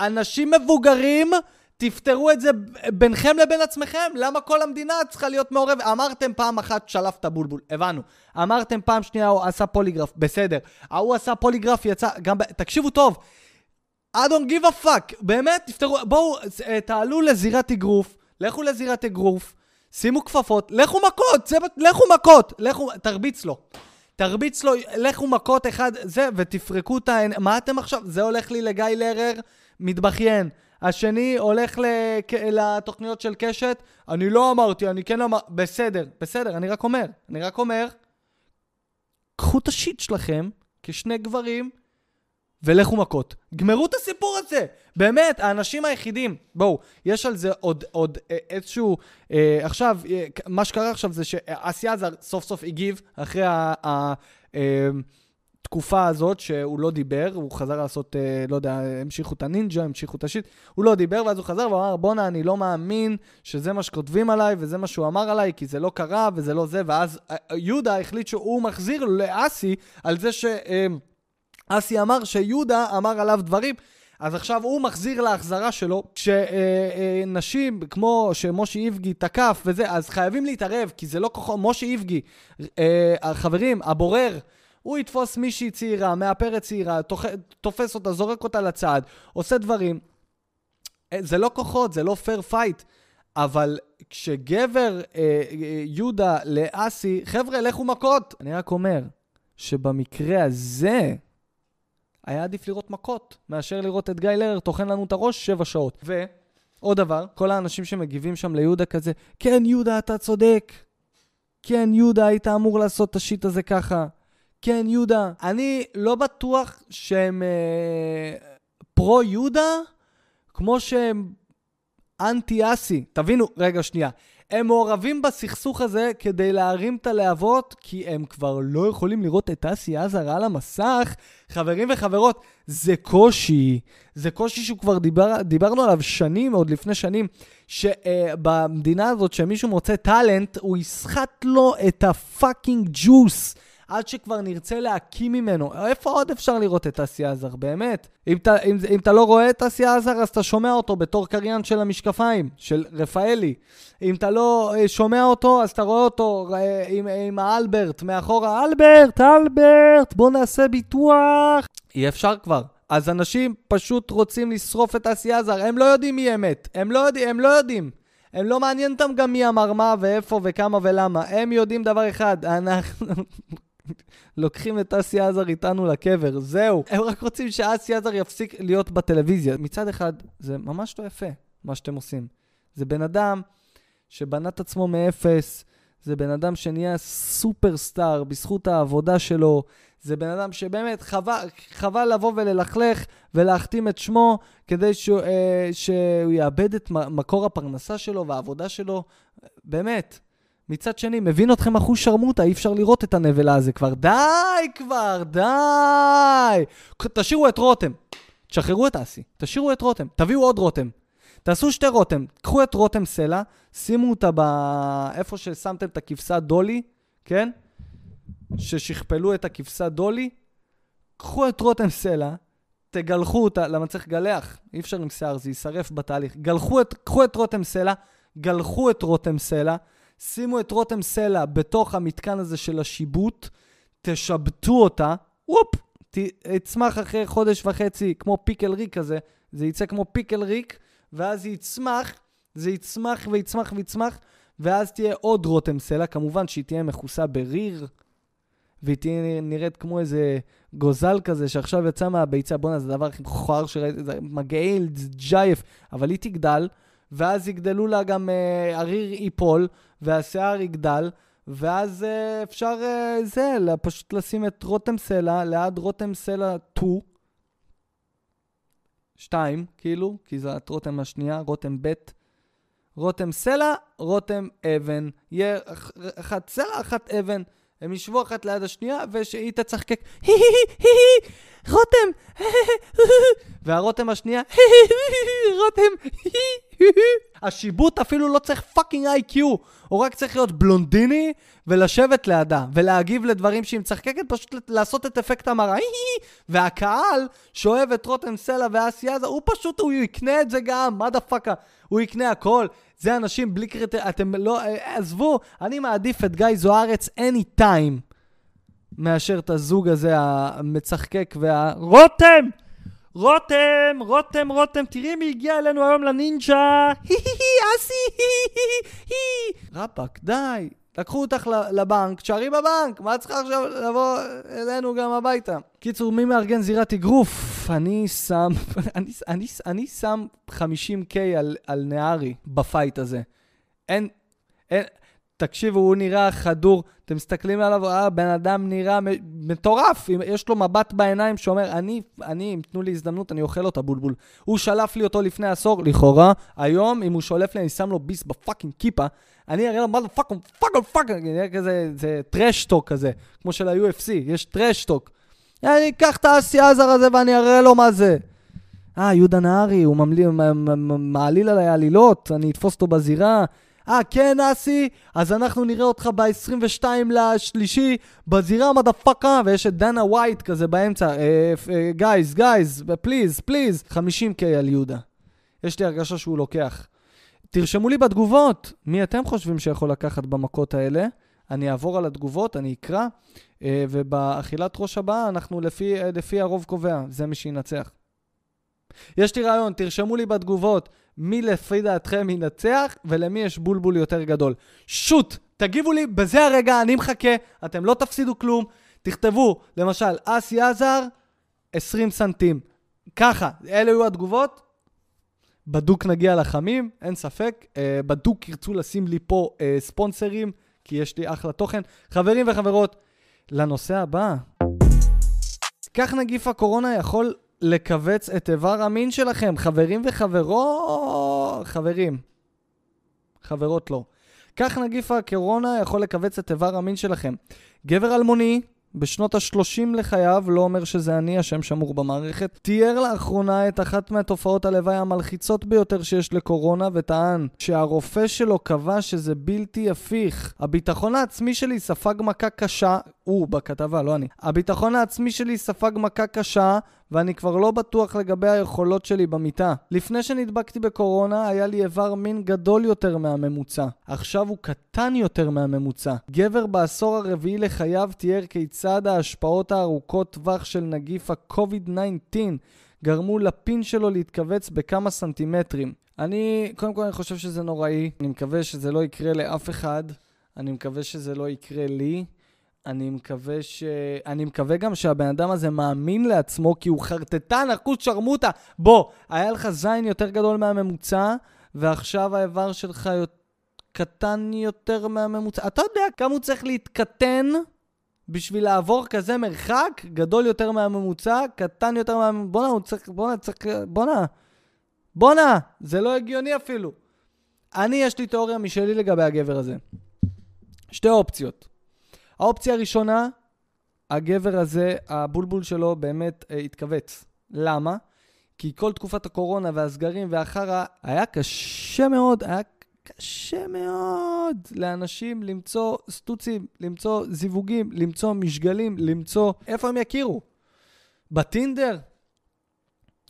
אנשים מבוגרים, תפתרו את זה ביניכם לבין עצמכם. למה כל המדינה צריכה להיות מעורבת? אמרתם פעם אחת שלף את הבולבול, הבנו. אמרתם פעם שנייה הוא עשה פוליגרף, בסדר. ההוא עשה פוליגרף, יצא, גם, תקשיבו טוב. I don't give a fuck, באמת, תפתרו, בואו, אה, תעלו לזירת אגרוף, לכו לזירת אגרוף, שימו כפפות, לכו מכות, זה, לכו מכות, לכו, תרביץ לו. תרביץ לו, לכו מכות אחד, זה, ותפרקו את העין... מה אתם עכשיו? זה הולך לי לגיא לרר, מתבכיין. השני הולך לק... לתוכניות של קשת, אני לא אמרתי, אני כן אמר... בסדר, בסדר, אני רק אומר. אני רק אומר, קחו את השיט שלכם כשני גברים ולכו מכות. גמרו את הסיפור הזה. באמת, האנשים היחידים, בואו, יש על זה עוד, עוד אה, איזשהו... אה, עכשיו, אה, מה שקרה עכשיו זה שאסי עזר סוף סוף הגיב אחרי ה... ה אה, התקופה הזאת שהוא לא דיבר, הוא חזר לעשות, אה, לא יודע, המשיכו את הנינג'ה, המשיכו את השיט, הוא לא דיבר, ואז הוא חזר ואמר, בואנה, אני לא מאמין שזה מה שכותבים עליי, וזה מה שהוא אמר עליי, כי זה לא קרה, וזה לא זה, ואז אה, יהודה החליט שהוא מחזיר לאסי על זה שאסי אה, אמר שיהודה אמר עליו דברים. אז עכשיו הוא מחזיר להחזרה שלו, שנשים אה, כמו שמשה איבגי תקף וזה, אז חייבים להתערב, כי זה לא כוחו, משה איבגי, אה, חברים, הבורר, הוא יתפוס מישהי צעירה, מאפרת צעירה, תופס אותה, זורק אותה לצד, עושה דברים. אה, זה לא כוחות, זה לא fair fight. אבל כשגבר אה, אה, יהודה לאסי, חבר'ה, לכו מכות. אני רק אומר שבמקרה הזה, היה עדיף לראות מכות, מאשר לראות את גיא לרר טוחן לנו את הראש שבע שעות. ועוד דבר, כל האנשים שמגיבים שם ליהודה כזה, כן, יהודה, אתה צודק. כן, יהודה, היית אמור לעשות את השיט הזה ככה. כן, יהודה. אני לא בטוח שהם אה, פרו-יהודה, כמו שהם אנטי-אסי. תבינו, רגע, שנייה. הם מעורבים בסכסוך הזה כדי להרים את הלהבות, כי הם כבר לא יכולים לראות את אסי עזר על המסך. חברים וחברות, זה קושי. זה קושי שהוא כבר דיבר, דיברנו עליו שנים, עוד לפני שנים, שבמדינה הזאת, שמישהו מוצא talent, הוא יסחט לו את ה fucking juice. עד שכבר נרצה להקיא ממנו. איפה עוד אפשר לראות את אסי עזר, באמת? אם אתה, אם, אם אתה לא רואה את אסי עזר, אז אתה שומע אותו בתור קריין של המשקפיים, של רפאלי. אם אתה לא אה, שומע אותו, אז אתה רואה אותו אה, עם, עם האלברט מאחורה. אלברט, אלברט, בוא נעשה ביטוח. אי אפשר כבר. אז אנשים פשוט רוצים לשרוף את אסי עזר, הם לא יודעים מי אמת. הם לא יודעים, הם לא יודעים. הם לא מעניין אותם גם מי אמר מה ואיפה וכמה ולמה. הם יודעים דבר אחד, אנחנו לוקחים את אסי עזר איתנו לקבר, זהו. הם רק רוצים שאסי עזר יפסיק להיות בטלוויזיה. מצד אחד, זה ממש לא יפה, מה שאתם עושים. זה בן אדם שבנה את עצמו מאפס, זה בן אדם שנהיה סופרסטאר בזכות העבודה שלו, זה בן אדם שבאמת חבל, חבל לבוא וללכלך ולהכתים את שמו כדי שהוא, אה, שהוא יאבד את מקור הפרנסה שלו והעבודה שלו. באמת. מצד שני, מבין אתכם אחוז שרמוטה, אי אפשר לראות את הנבלה הזה כבר. די כבר, די! תשאירו את רותם. תשחררו את אסי, תשאירו את רותם, תביאו עוד רותם. תעשו שתי רותם, קחו את רותם סלע, שימו אותה ב... איפה ששמתם את הכבשה דולי, כן? ששכפלו את הכבשה דולי, קחו את רותם סלע, תגלחו אותה, למה צריך לגלח? אי אפשר עם שיער, זה יישרף בתהליך. גלחו את, קחו את רותם סלע, גלחו את רותם סלע, שימו את רותם סלע בתוך המתקן הזה של השיבוט, תשבטו אותה, וופ, תצמח אחרי חודש וחצי כמו פיקל ריק כזה, זה יצא כמו פיקל ריק, ואז יצמח, זה יצמח ויצמח ויצמח, ואז תהיה עוד רותם סלע, כמובן שהיא תהיה מכוסה בריר, והיא תהיה נראית כמו איזה גוזל כזה שעכשיו יצא מהביצה, בואנה, זה הדבר הכי מכוער שראיתי, זה מגעיל, ג'ייף, אבל היא תגדל, ואז יגדלו לה גם, אה, הריר ייפול, והשיער יגדל, ואז אה, אפשר אה, זה, פשוט לשים את רותם סלע ליד רותם סלע 2, 2, כאילו, כי זו את רותם השנייה, רותם ב', רותם סלע, רותם אבן. יהיה אחת סלע, אחת אבן. הם ישבו אחת ליד השנייה, ושהיא תצחקק, הי <laughs> הי הי הי רותם, <laughs> והרותם השנייה, <laughs> רותם, <laughs> השיבוט אפילו לא צריך fucking IQ, הוא רק צריך להיות בלונדיני ולשבת לידה, ולהגיב לדברים שהיא מצחקקת, פשוט לעשות את אפקט המראה, <laughs> והקהל שאוהב את רותם סלע ואסי עזה, הוא פשוט, הוא יקנה את זה גם, מה דה פאקה, הוא יקנה הכל. זה אנשים בלי קריטר... אתם לא... עזבו, אני מעדיף את גיא זוארץ any time מאשר את הזוג הזה המצחקק וה... רותם! רותם, רותם, רותם, תראי מי הגיע אלינו היום לנינג'ה! הי הי הי, אסי! הי הי הי! די. לקחו אותך לבנק, תשארי בבנק, מה את צריכה עכשיו לבוא אלינו גם הביתה? קיצור, מי מארגן זירת אגרוף? אני שם, <laughs> אני, אני, אני שם 50K על, על נהרי ב fight הזה. אין, אין, תקשיבו, הוא נראה חדור, אתם מסתכלים עליו, אה, בן אדם נראה מטורף, יש לו מבט בעיניים שאומר, אני, אני, אם תנו לי הזדמנות, אני אוכל אותה בולבול. הוא שלף לי אותו לפני עשור, לכאורה, היום, אם הוא שולף לי, אני שם לו ביס ב fucking כיפה, אני אראה לו מה זה fucking, fucking, fucking, נראה כזה, זה טרשטוק כזה, כמו של ה-UFC, יש טרשטוק. אני אקח את האסי עזר הזה ואני אראה לו מה זה. אה, יהודה נהרי, הוא מעליל עליי עלילות, אני אתפוס אותו בזירה. אה, כן, אסי? אז אנחנו נראה אותך ב-22 לשלישי בזירה motherfucker, ויש את דנה ווייט כזה באמצע. guys, guys, please, please. 50K על יהודה. יש לי הרגשה שהוא לוקח. תרשמו לי בתגובות, מי אתם חושבים שיכול לקחת במכות האלה? אני אעבור על התגובות, אני אקרא, אה, ובאכילת ראש הבאה אנחנו לפי, אה, לפי הרוב קובע, זה מי שינצח. יש לי רעיון, תרשמו לי בתגובות מי לפי דעתכם ינצח ולמי יש בולבול יותר גדול. שוט! תגיבו לי, בזה הרגע אני מחכה, אתם לא תפסידו כלום. תכתבו, למשל, אסי עזר, 20 סנטים. ככה, אלה היו התגובות. בדוק נגיע לחמים, אין ספק. אה, בדוק ירצו לשים לי פה אה, ספונסרים, כי יש לי אחלה תוכן. חברים וחברות, לנושא הבא. כך נגיף הקורונה יכול לכווץ את איבר המין שלכם, חברים וחברות, חברים. חברות לא. כך נגיף הקורונה יכול לכווץ את איבר המין שלכם. גבר אלמוני בשנות ה-30 לחייו, לא אומר שזה אני, השם שמור במערכת, תיאר לאחרונה את אחת מהתופעות הלוואי המלחיצות ביותר שיש לקורונה, וטען שהרופא שלו קבע שזה בלתי הפיך. הביטחון העצמי שלי ספג מכה קשה, הוא בכתבה, לא אני. הביטחון העצמי שלי ספג מכה קשה, ואני כבר לא בטוח לגבי היכולות שלי במיטה. לפני שנדבקתי בקורונה, היה לי איבר מין גדול יותר מהממוצע. עכשיו הוא קטן יותר מהממוצע. גבר בעשור הרביעי לחייו תיאר כיצד ההשפעות הארוכות טווח של נגיף ה-COVID-19 גרמו לפין שלו להתכווץ בכמה סנטימטרים. אני, קודם כל אני חושב שזה נוראי. אני מקווה שזה לא יקרה לאף אחד. אני מקווה שזה לא יקרה לי. אני מקווה ש... אני מקווה גם שהבן אדם הזה מאמין לעצמו, כי הוא חרטטן, אחוז שרמוטה. בוא, היה לך זין יותר גדול מהממוצע, ועכשיו האיבר שלך קטן יותר מהממוצע. אתה יודע כמה הוא צריך להתקטן בשביל לעבור כזה מרחק? גדול יותר מהממוצע, קטן יותר מהממוצע. בואנה, הוא צריך... בואנה, צריך... בואנה. בואנה, זה לא הגיוני אפילו. אני, יש לי תיאוריה משלי לגבי הגבר הזה. שתי אופציות. האופציה הראשונה, הגבר הזה, הבולבול שלו באמת אה, התכווץ. למה? כי כל תקופת הקורונה והסגרים והחרא היה קשה מאוד, היה קשה מאוד לאנשים למצוא סטוצים, למצוא זיווגים, למצוא משגלים, למצוא... איפה הם יכירו? בטינדר?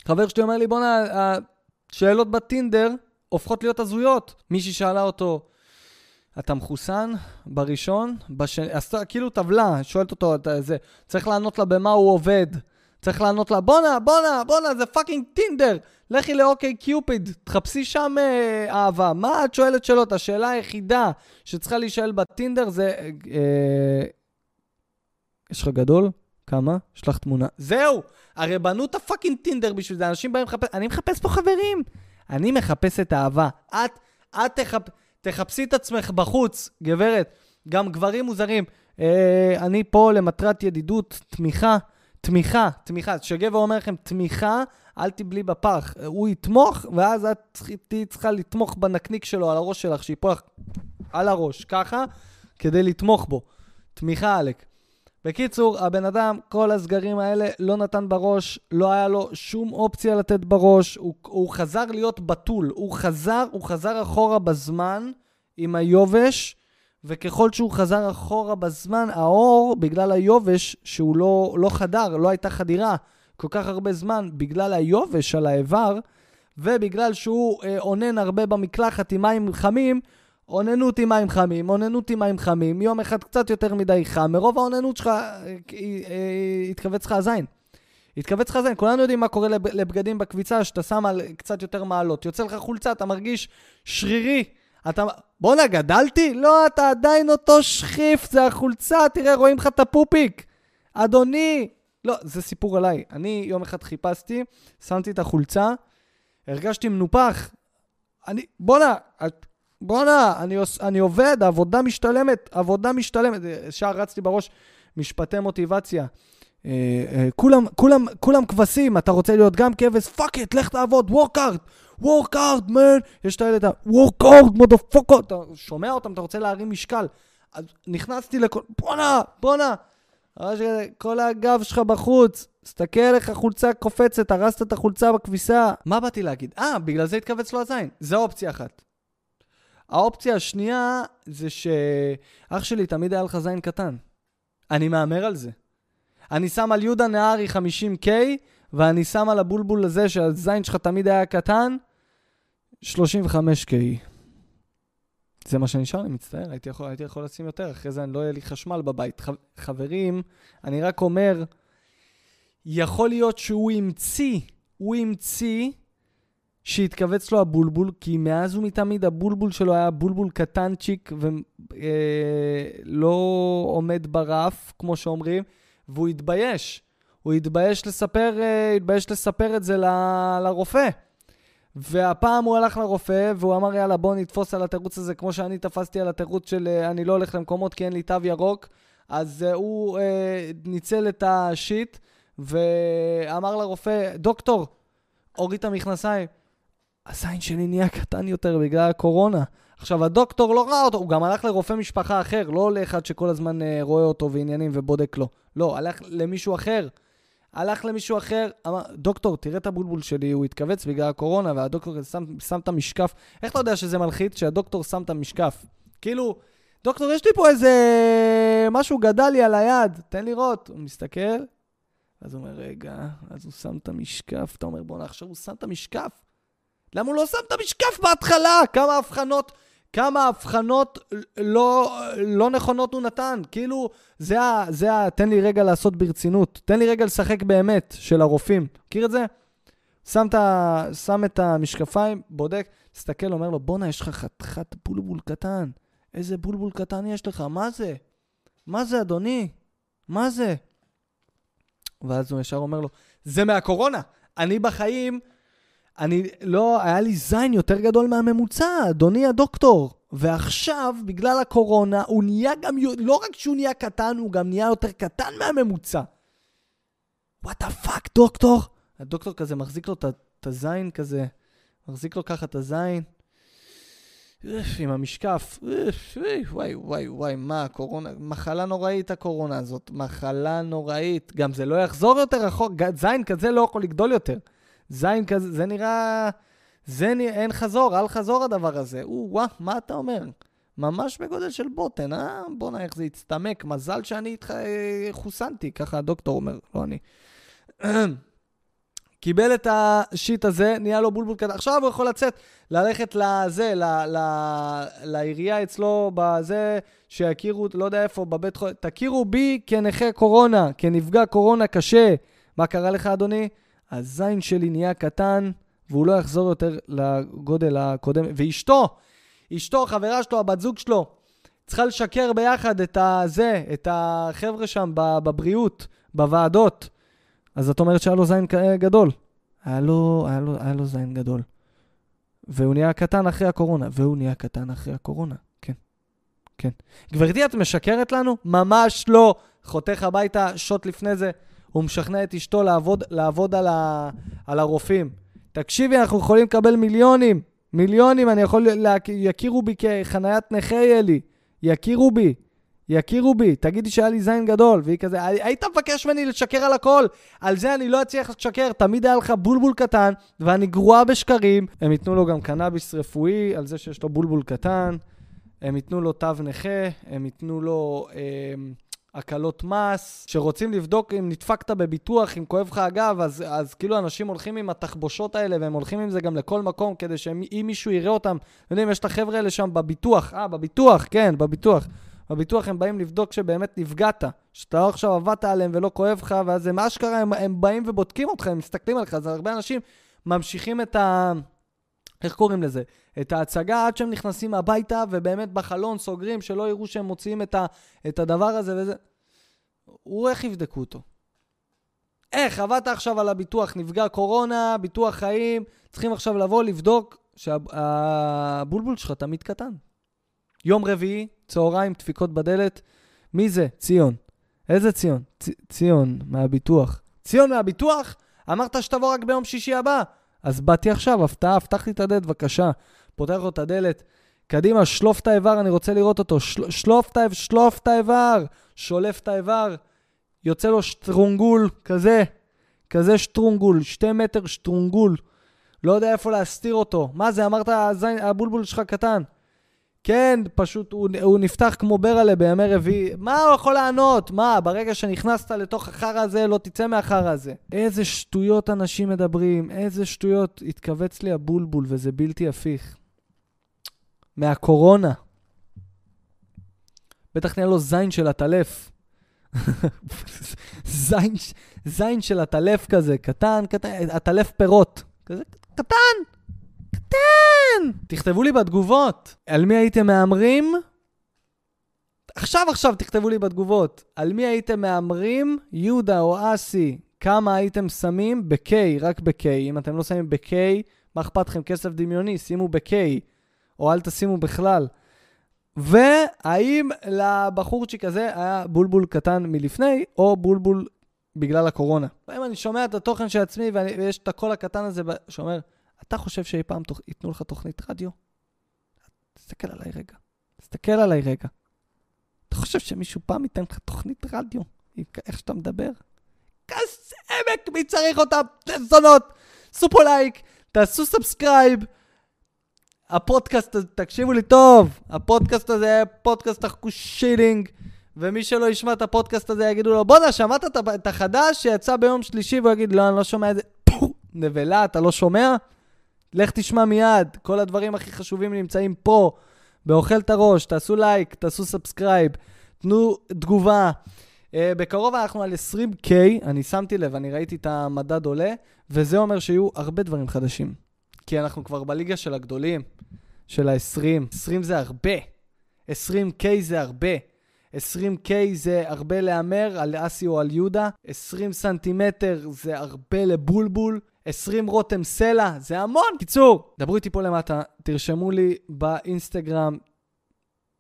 חבר שלי אומר לי, בואנה, השאלות בטינדר הופכות להיות הזויות. מישהי שאלה אותו, אתה מחוסן בראשון, בשני, עשתה כאילו טבלה, שואלת אותו את זה, צריך לענות לה במה הוא עובד. צריך לענות לה, בואנה, בואנה, בואנה, זה fucking טינדר. לכי ל OkCupid, תחפשי שם אה, אהבה. מה את שואלת שאלות? השאלה היחידה שצריכה להישאל בטינדר זה... אה, אה, יש לך גדול? כמה? יש לך תמונה. זהו! הרי בנו את הפאקינג טינדר בשביל זה, אנשים באים לחפש... אני מחפש פה חברים. אני מחפש את האהבה. את, את תחפ... תחפשי את עצמך בחוץ, גברת. גם גברים מוזרים. אה, אני פה למטרת ידידות, תמיכה, תמיכה, תמיכה. כשגבר אומר לכם תמיכה, אל תבלי בפח. הוא יתמוך, ואז את תהיי צריכה לתמוך בנקניק שלו על הראש שלך, שיפול לך על הראש, ככה, כדי לתמוך בו. תמיכה, עלק. בקיצור, הבן אדם, כל הסגרים האלה לא נתן בראש, לא היה לו שום אופציה לתת בראש, הוא, הוא חזר להיות בתול, הוא חזר, הוא חזר אחורה בזמן עם היובש, וככל שהוא חזר אחורה בזמן, האור, בגלל היובש, שהוא לא, לא חדר, לא הייתה חדירה כל כך הרבה זמן, בגלל היובש על האיבר, ובגלל שהוא אה, אונן הרבה במקלחת עם מים חמים, אוננות עם מים חמים, אוננות עם מים חמים, יום אחד קצת יותר מדי חם, מרוב האוננות שלך אה, אה, התכווץ לך הזין. התכווץ לך הזין. כולנו יודעים מה קורה לבגדים בקביצה, שאתה שם על קצת יותר מעלות. יוצא לך חולצה, אתה מרגיש שרירי. אתה... בואנה, גדלתי? לא, אתה עדיין אותו שחיף, זה החולצה, תראה, רואים לך את הפופיק. אדוני. לא, זה סיפור עליי. אני יום אחד חיפשתי, שמתי את החולצה, הרגשתי מנופח. אני, בואנה, בואנה, אני, אני עובד, עבודה משתלמת, עבודה משתלמת. ישר רצתי בראש משפטי מוטיבציה. אה, אה, כולם, כולם, כולם כבשים, אתה רוצה להיות גם כבש? fuck it, לך תעבוד, work hard, work hard, man. יש את האלה, work hard, motherfucker. אתה שומע אותם, אתה רוצה להרים משקל. אז נכנסתי לכל, בואנה, בואנה. כל הגב שלך בחוץ, תסתכל איך החולצה קופצת, הרסת את החולצה בכביסה. מה באתי להגיד? אה, בגלל זה התכווץ לו הזין. זו אופציה אחת. האופציה השנייה זה שאח שלי תמיד היה לך זין קטן. אני מהמר על זה. אני שם על יהודה נהרי 50K, ואני שם על הבולבול הזה שהזין שלך תמיד היה קטן, 35K. זה מה שנשאר לי, מצטער, הייתי יכול, הייתי יכול לשים יותר, אחרי זה אני לא יהיה לי חשמל בבית. ח, חברים, אני רק אומר, יכול להיות שהוא המציא, הוא המציא שהתכווץ לו הבולבול, כי מאז ומתמיד הבולבול שלו היה בולבול קטנצ'יק ולא אה, עומד ברף, כמו שאומרים, והוא התבייש. הוא התבייש לספר, אה, התבייש לספר את זה ל, לרופא. והפעם הוא הלך לרופא, והוא אמר, יאללה, בוא נתפוס על התירוץ הזה, כמו שאני תפסתי על התירוץ של אה, אני לא הולך למקומות כי אין לי תו ירוק. אז uh, הוא uh, ניצל את השיט, ואמר לרופא, דוקטור, הוריד את המכנסיים. הזין שלי נהיה קטן יותר בגלל הקורונה. עכשיו, הדוקטור לא ראה אותו, הוא גם הלך לרופא משפחה אחר, לא לאחד שכל הזמן uh, רואה אותו ועניינים ובודק לו. לא, הלך למישהו אחר. הלך למישהו אחר, אמר, דוקטור, תראה את הבולבול שלי, הוא התכווץ בגלל הקורונה, והדוקטור שם, שם את המשקף. איך אתה יודע שזה מלחיץ שהדוקטור שם את המשקף? כאילו, דוקטור, יש לי פה איזה משהו גדל לי על היד, תן לראות. הוא מסתכל, אז הוא אומר, רגע, אז הוא שם את המשקף, אתה אומר, בוא'נה, עכשיו הוא שם את המשקף. למה הוא לא שם את המשקף בהתחלה? כמה הבחנות, כמה הבחנות לא, לא נכונות הוא נתן. כאילו, זה ה... זה ה... תן לי רגע לעשות ברצינות. תן לי רגע לשחק באמת של הרופאים. מכיר את זה? שם את, ה... שם את המשקפיים, בודק, מסתכל, אומר לו, בואנה, יש לך חתיכת בולבול קטן. איזה בולבול קטן יש לך, מה זה? מה זה, אדוני? מה זה? ואז הוא ישר אומר לו, זה מהקורונה. אני בחיים אני לא, היה לי זין יותר גדול מהממוצע, אדוני הדוקטור. ועכשיו, בגלל הקורונה, הוא נהיה גם, לא רק שהוא נהיה קטן, הוא גם נהיה יותר קטן מהממוצע. what the fuck, דוקטור? הדוקטור כזה מחזיק לו את הזין כזה, מחזיק לו ככה את הזין. עם המשקף, וואי וואי וואי, מה הקורונה, מחלה נוראית הקורונה הזאת, מחלה נוראית. גם זה לא יחזור יותר רחוק, זין כזה לא יכול לגדול יותר. זין כזה, זה נראה... זה נראה, אין חזור, אל חזור הדבר הזה. או, וואה, מה אתה אומר? ממש בגודל של בוטן, אה? בואנה, איך זה הצטמק. מזל שאני איתך אה, חוסנתי, ככה הדוקטור אומר, לא אני. <clears throat> קיבל את השיט הזה, נהיה לו בולבול קטן. עכשיו הוא יכול לצאת, ללכת לזה, ל, ל, לעירייה אצלו, בזה, שיכירו, לא יודע איפה, בבית חולים. תכירו בי כנכה קורונה, כנפגע קורונה קשה. מה קרה לך, אדוני? הזין שלי נהיה קטן, והוא לא יחזור יותר לגודל הקודם. ואשתו, אשתו, חברה שלו, הבת זוג שלו, צריכה לשקר ביחד את הזה, את החבר'ה שם בבריאות, בוועדות. אז את אומרת שהיה לו זין גדול. היה לו, היה לו, היה לו זין גדול. והוא נהיה קטן אחרי הקורונה, והוא נהיה קטן אחרי הקורונה, כן. כן. גברתי, את משקרת לנו? ממש לא. חותך הביתה, שוט לפני זה, הוא משכנע את אשתו לעבוד, לעבוד על, ה, על הרופאים. תקשיבי, אנחנו יכולים לקבל מיליונים. מיליונים, אני יכול, יכירו בי כחניית נכה יהיה לי. יכירו בי. יכירו בי, תגידי שהיה לי זין גדול, והיא כזה, היית מבקש ממני לשקר על הכל, על זה אני לא אצליח לשקר, תמיד היה לך בולבול קטן, ואני גרועה בשקרים. הם ייתנו לו גם קנאביס רפואי, על זה שיש לו בולבול קטן, הם ייתנו לו תו נכה, הם ייתנו לו אה, הקלות מס, שרוצים לבדוק אם נדפקת בביטוח, אם כואב לך הגב, אז, אז כאילו אנשים הולכים עם התחבושות האלה, והם הולכים עם זה גם לכל מקום, כדי שאם מישהו יראה אותם, אתם יודעים, יש את החבר'ה האלה שם בביטוח, אה, בביטוח, כן, בביטוח. בביטוח הם באים לבדוק שבאמת נפגעת, שאתה לא עכשיו עבדת עליהם ולא כואב לך, ואז הם אשכרה, הם, הם באים ובודקים אותך, הם מסתכלים עליך, אז הרבה אנשים ממשיכים את ה... איך קוראים לזה? את ההצגה עד שהם נכנסים הביתה, ובאמת בחלון סוגרים, שלא יראו שהם מוציאים את, ה, את הדבר הזה וזה. הוא, איך יבדקו אותו? איך? עבדת עכשיו על הביטוח, נפגע קורונה, ביטוח חיים, צריכים עכשיו לבוא לבדוק שהבולבול שלך תמיד קטן. יום רביעי, צהריים, דפיקות בדלת. מי זה? ציון. איזה ציון? צ- ציון, מהביטוח. ציון מהביטוח? אמרת שתבוא רק ביום שישי הבא. אז באתי עכשיו, הפתעה, לי את הדלת, בבקשה. פותח לו את הדלת. קדימה, שלוף את האיבר, אני רוצה לראות אותו. של, שלוף את שלוף את האיבר. שולף את האיבר. יוצא לו שטרונגול, כזה. כזה שטרונגול, שתי מטר שטרונגול. לא יודע איפה להסתיר אותו. מה זה, אמרת, הזין, הבולבול שלך קטן. כן, פשוט הוא, הוא נפתח כמו ברלה בימי רביעי. מה הוא יכול לענות? מה, ברגע שנכנסת לתוך החרא הזה, לא תצא מהחרא הזה. איזה שטויות אנשים מדברים, איזה שטויות. התכווץ לי הבולבול, וזה בלתי הפיך. מהקורונה. בטח נהיה לו זין של עטלף. <laughs> זין, זין של עטלף כזה, קטן, קטן, עטלף פירות. כזה קטן, קטן. תכתבו לי בתגובות, על מי הייתם מהמרים? עכשיו עכשיו תכתבו לי בתגובות, על מי הייתם מהמרים, יהודה או אסי, כמה הייתם שמים ב-K, רק ב-K. אם אתם לא שמים ב-K, מה אכפת לכם? כסף דמיוני, שימו ב-K, או אל תשימו בכלל. והאם לבחורצ'יק הזה היה בולבול קטן מלפני, או בולבול בגלל הקורונה. אם אני שומע את התוכן של עצמי ואני, ויש את הקול הקטן הזה שאומר, אתה חושב שאי פעם תוכ... ייתנו לך תוכנית רדיו? תסתכל עליי רגע. תסתכל עליי רגע. אתה חושב שמישהו פעם ייתן לך תוכנית רדיו? איך שאתה מדבר? כוס אמק, מי צריך אותם? זונות! פה like, תעשו subscribe. הפודקאסט הזה, תקשיבו לי טוב, הפודקאסט הזה היה פודקאסט אחקושילינג, ומי שלא ישמע את הפודקאסט הזה יגידו לו, בואנה, שמעת את החדש שיצא ביום שלישי? והוא יגיד, לא, אני לא שומע את זה. נבלה, אתה לא שומע? לך תשמע מיד, כל הדברים הכי חשובים נמצאים פה, באוכל את הראש, תעשו לייק, תעשו subscribe, תנו תגובה. Uh, בקרוב אנחנו על 20K, אני שמתי לב, אני ראיתי את המדד עולה, וזה אומר שיהיו הרבה דברים חדשים. כי אנחנו כבר בליגה של הגדולים, של ה-20. 20 זה הרבה. 20K זה הרבה. 20K זה הרבה להמר על אסי או על יהודה. 20 סנטימטר זה הרבה לבולבול. 20 רותם סלע, זה המון. קיצור, דברו איתי פה למטה, תרשמו לי באינסטגרם,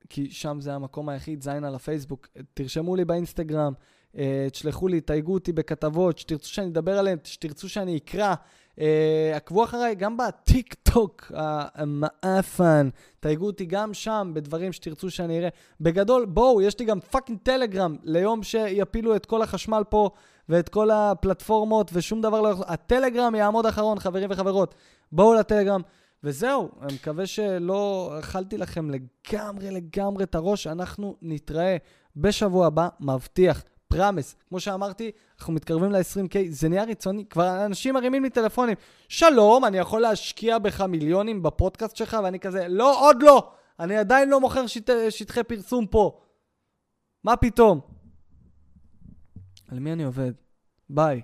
כי שם זה המקום היחיד, זין על הפייסבוק, תרשמו לי באינסטגרם, אה, תשלחו לי, תייגו אותי בכתבות, שתרצו שאני אדבר עליהן, שתרצו שאני אקרא. Uh, עקבו אחריי גם בטיק טוק המאפן, תייגו אותי גם שם בדברים שתרצו שאני אראה. בגדול, בואו, יש לי גם fucking טלגרם ליום שיפילו את כל החשמל פה ואת כל הפלטפורמות ושום דבר לא... הטלגרם יעמוד אחרון, חברים וחברות. בואו לטלגרם. וזהו, אני מקווה שלא אכלתי לכם לגמרי לגמרי את הראש. אנחנו נתראה בשבוע הבא, מבטיח. פרמס. כמו שאמרתי, אנחנו מתקרבים ל-20K, זה נהיה רצוני, כבר אנשים מרימים לי טלפונים. שלום, אני יכול להשקיע בך מיליונים בפודקאסט שלך? ואני כזה, לא, עוד לא. אני עדיין לא מוכר שט... שטחי פרסום פה. מה פתאום? על מי אני עובד? ביי.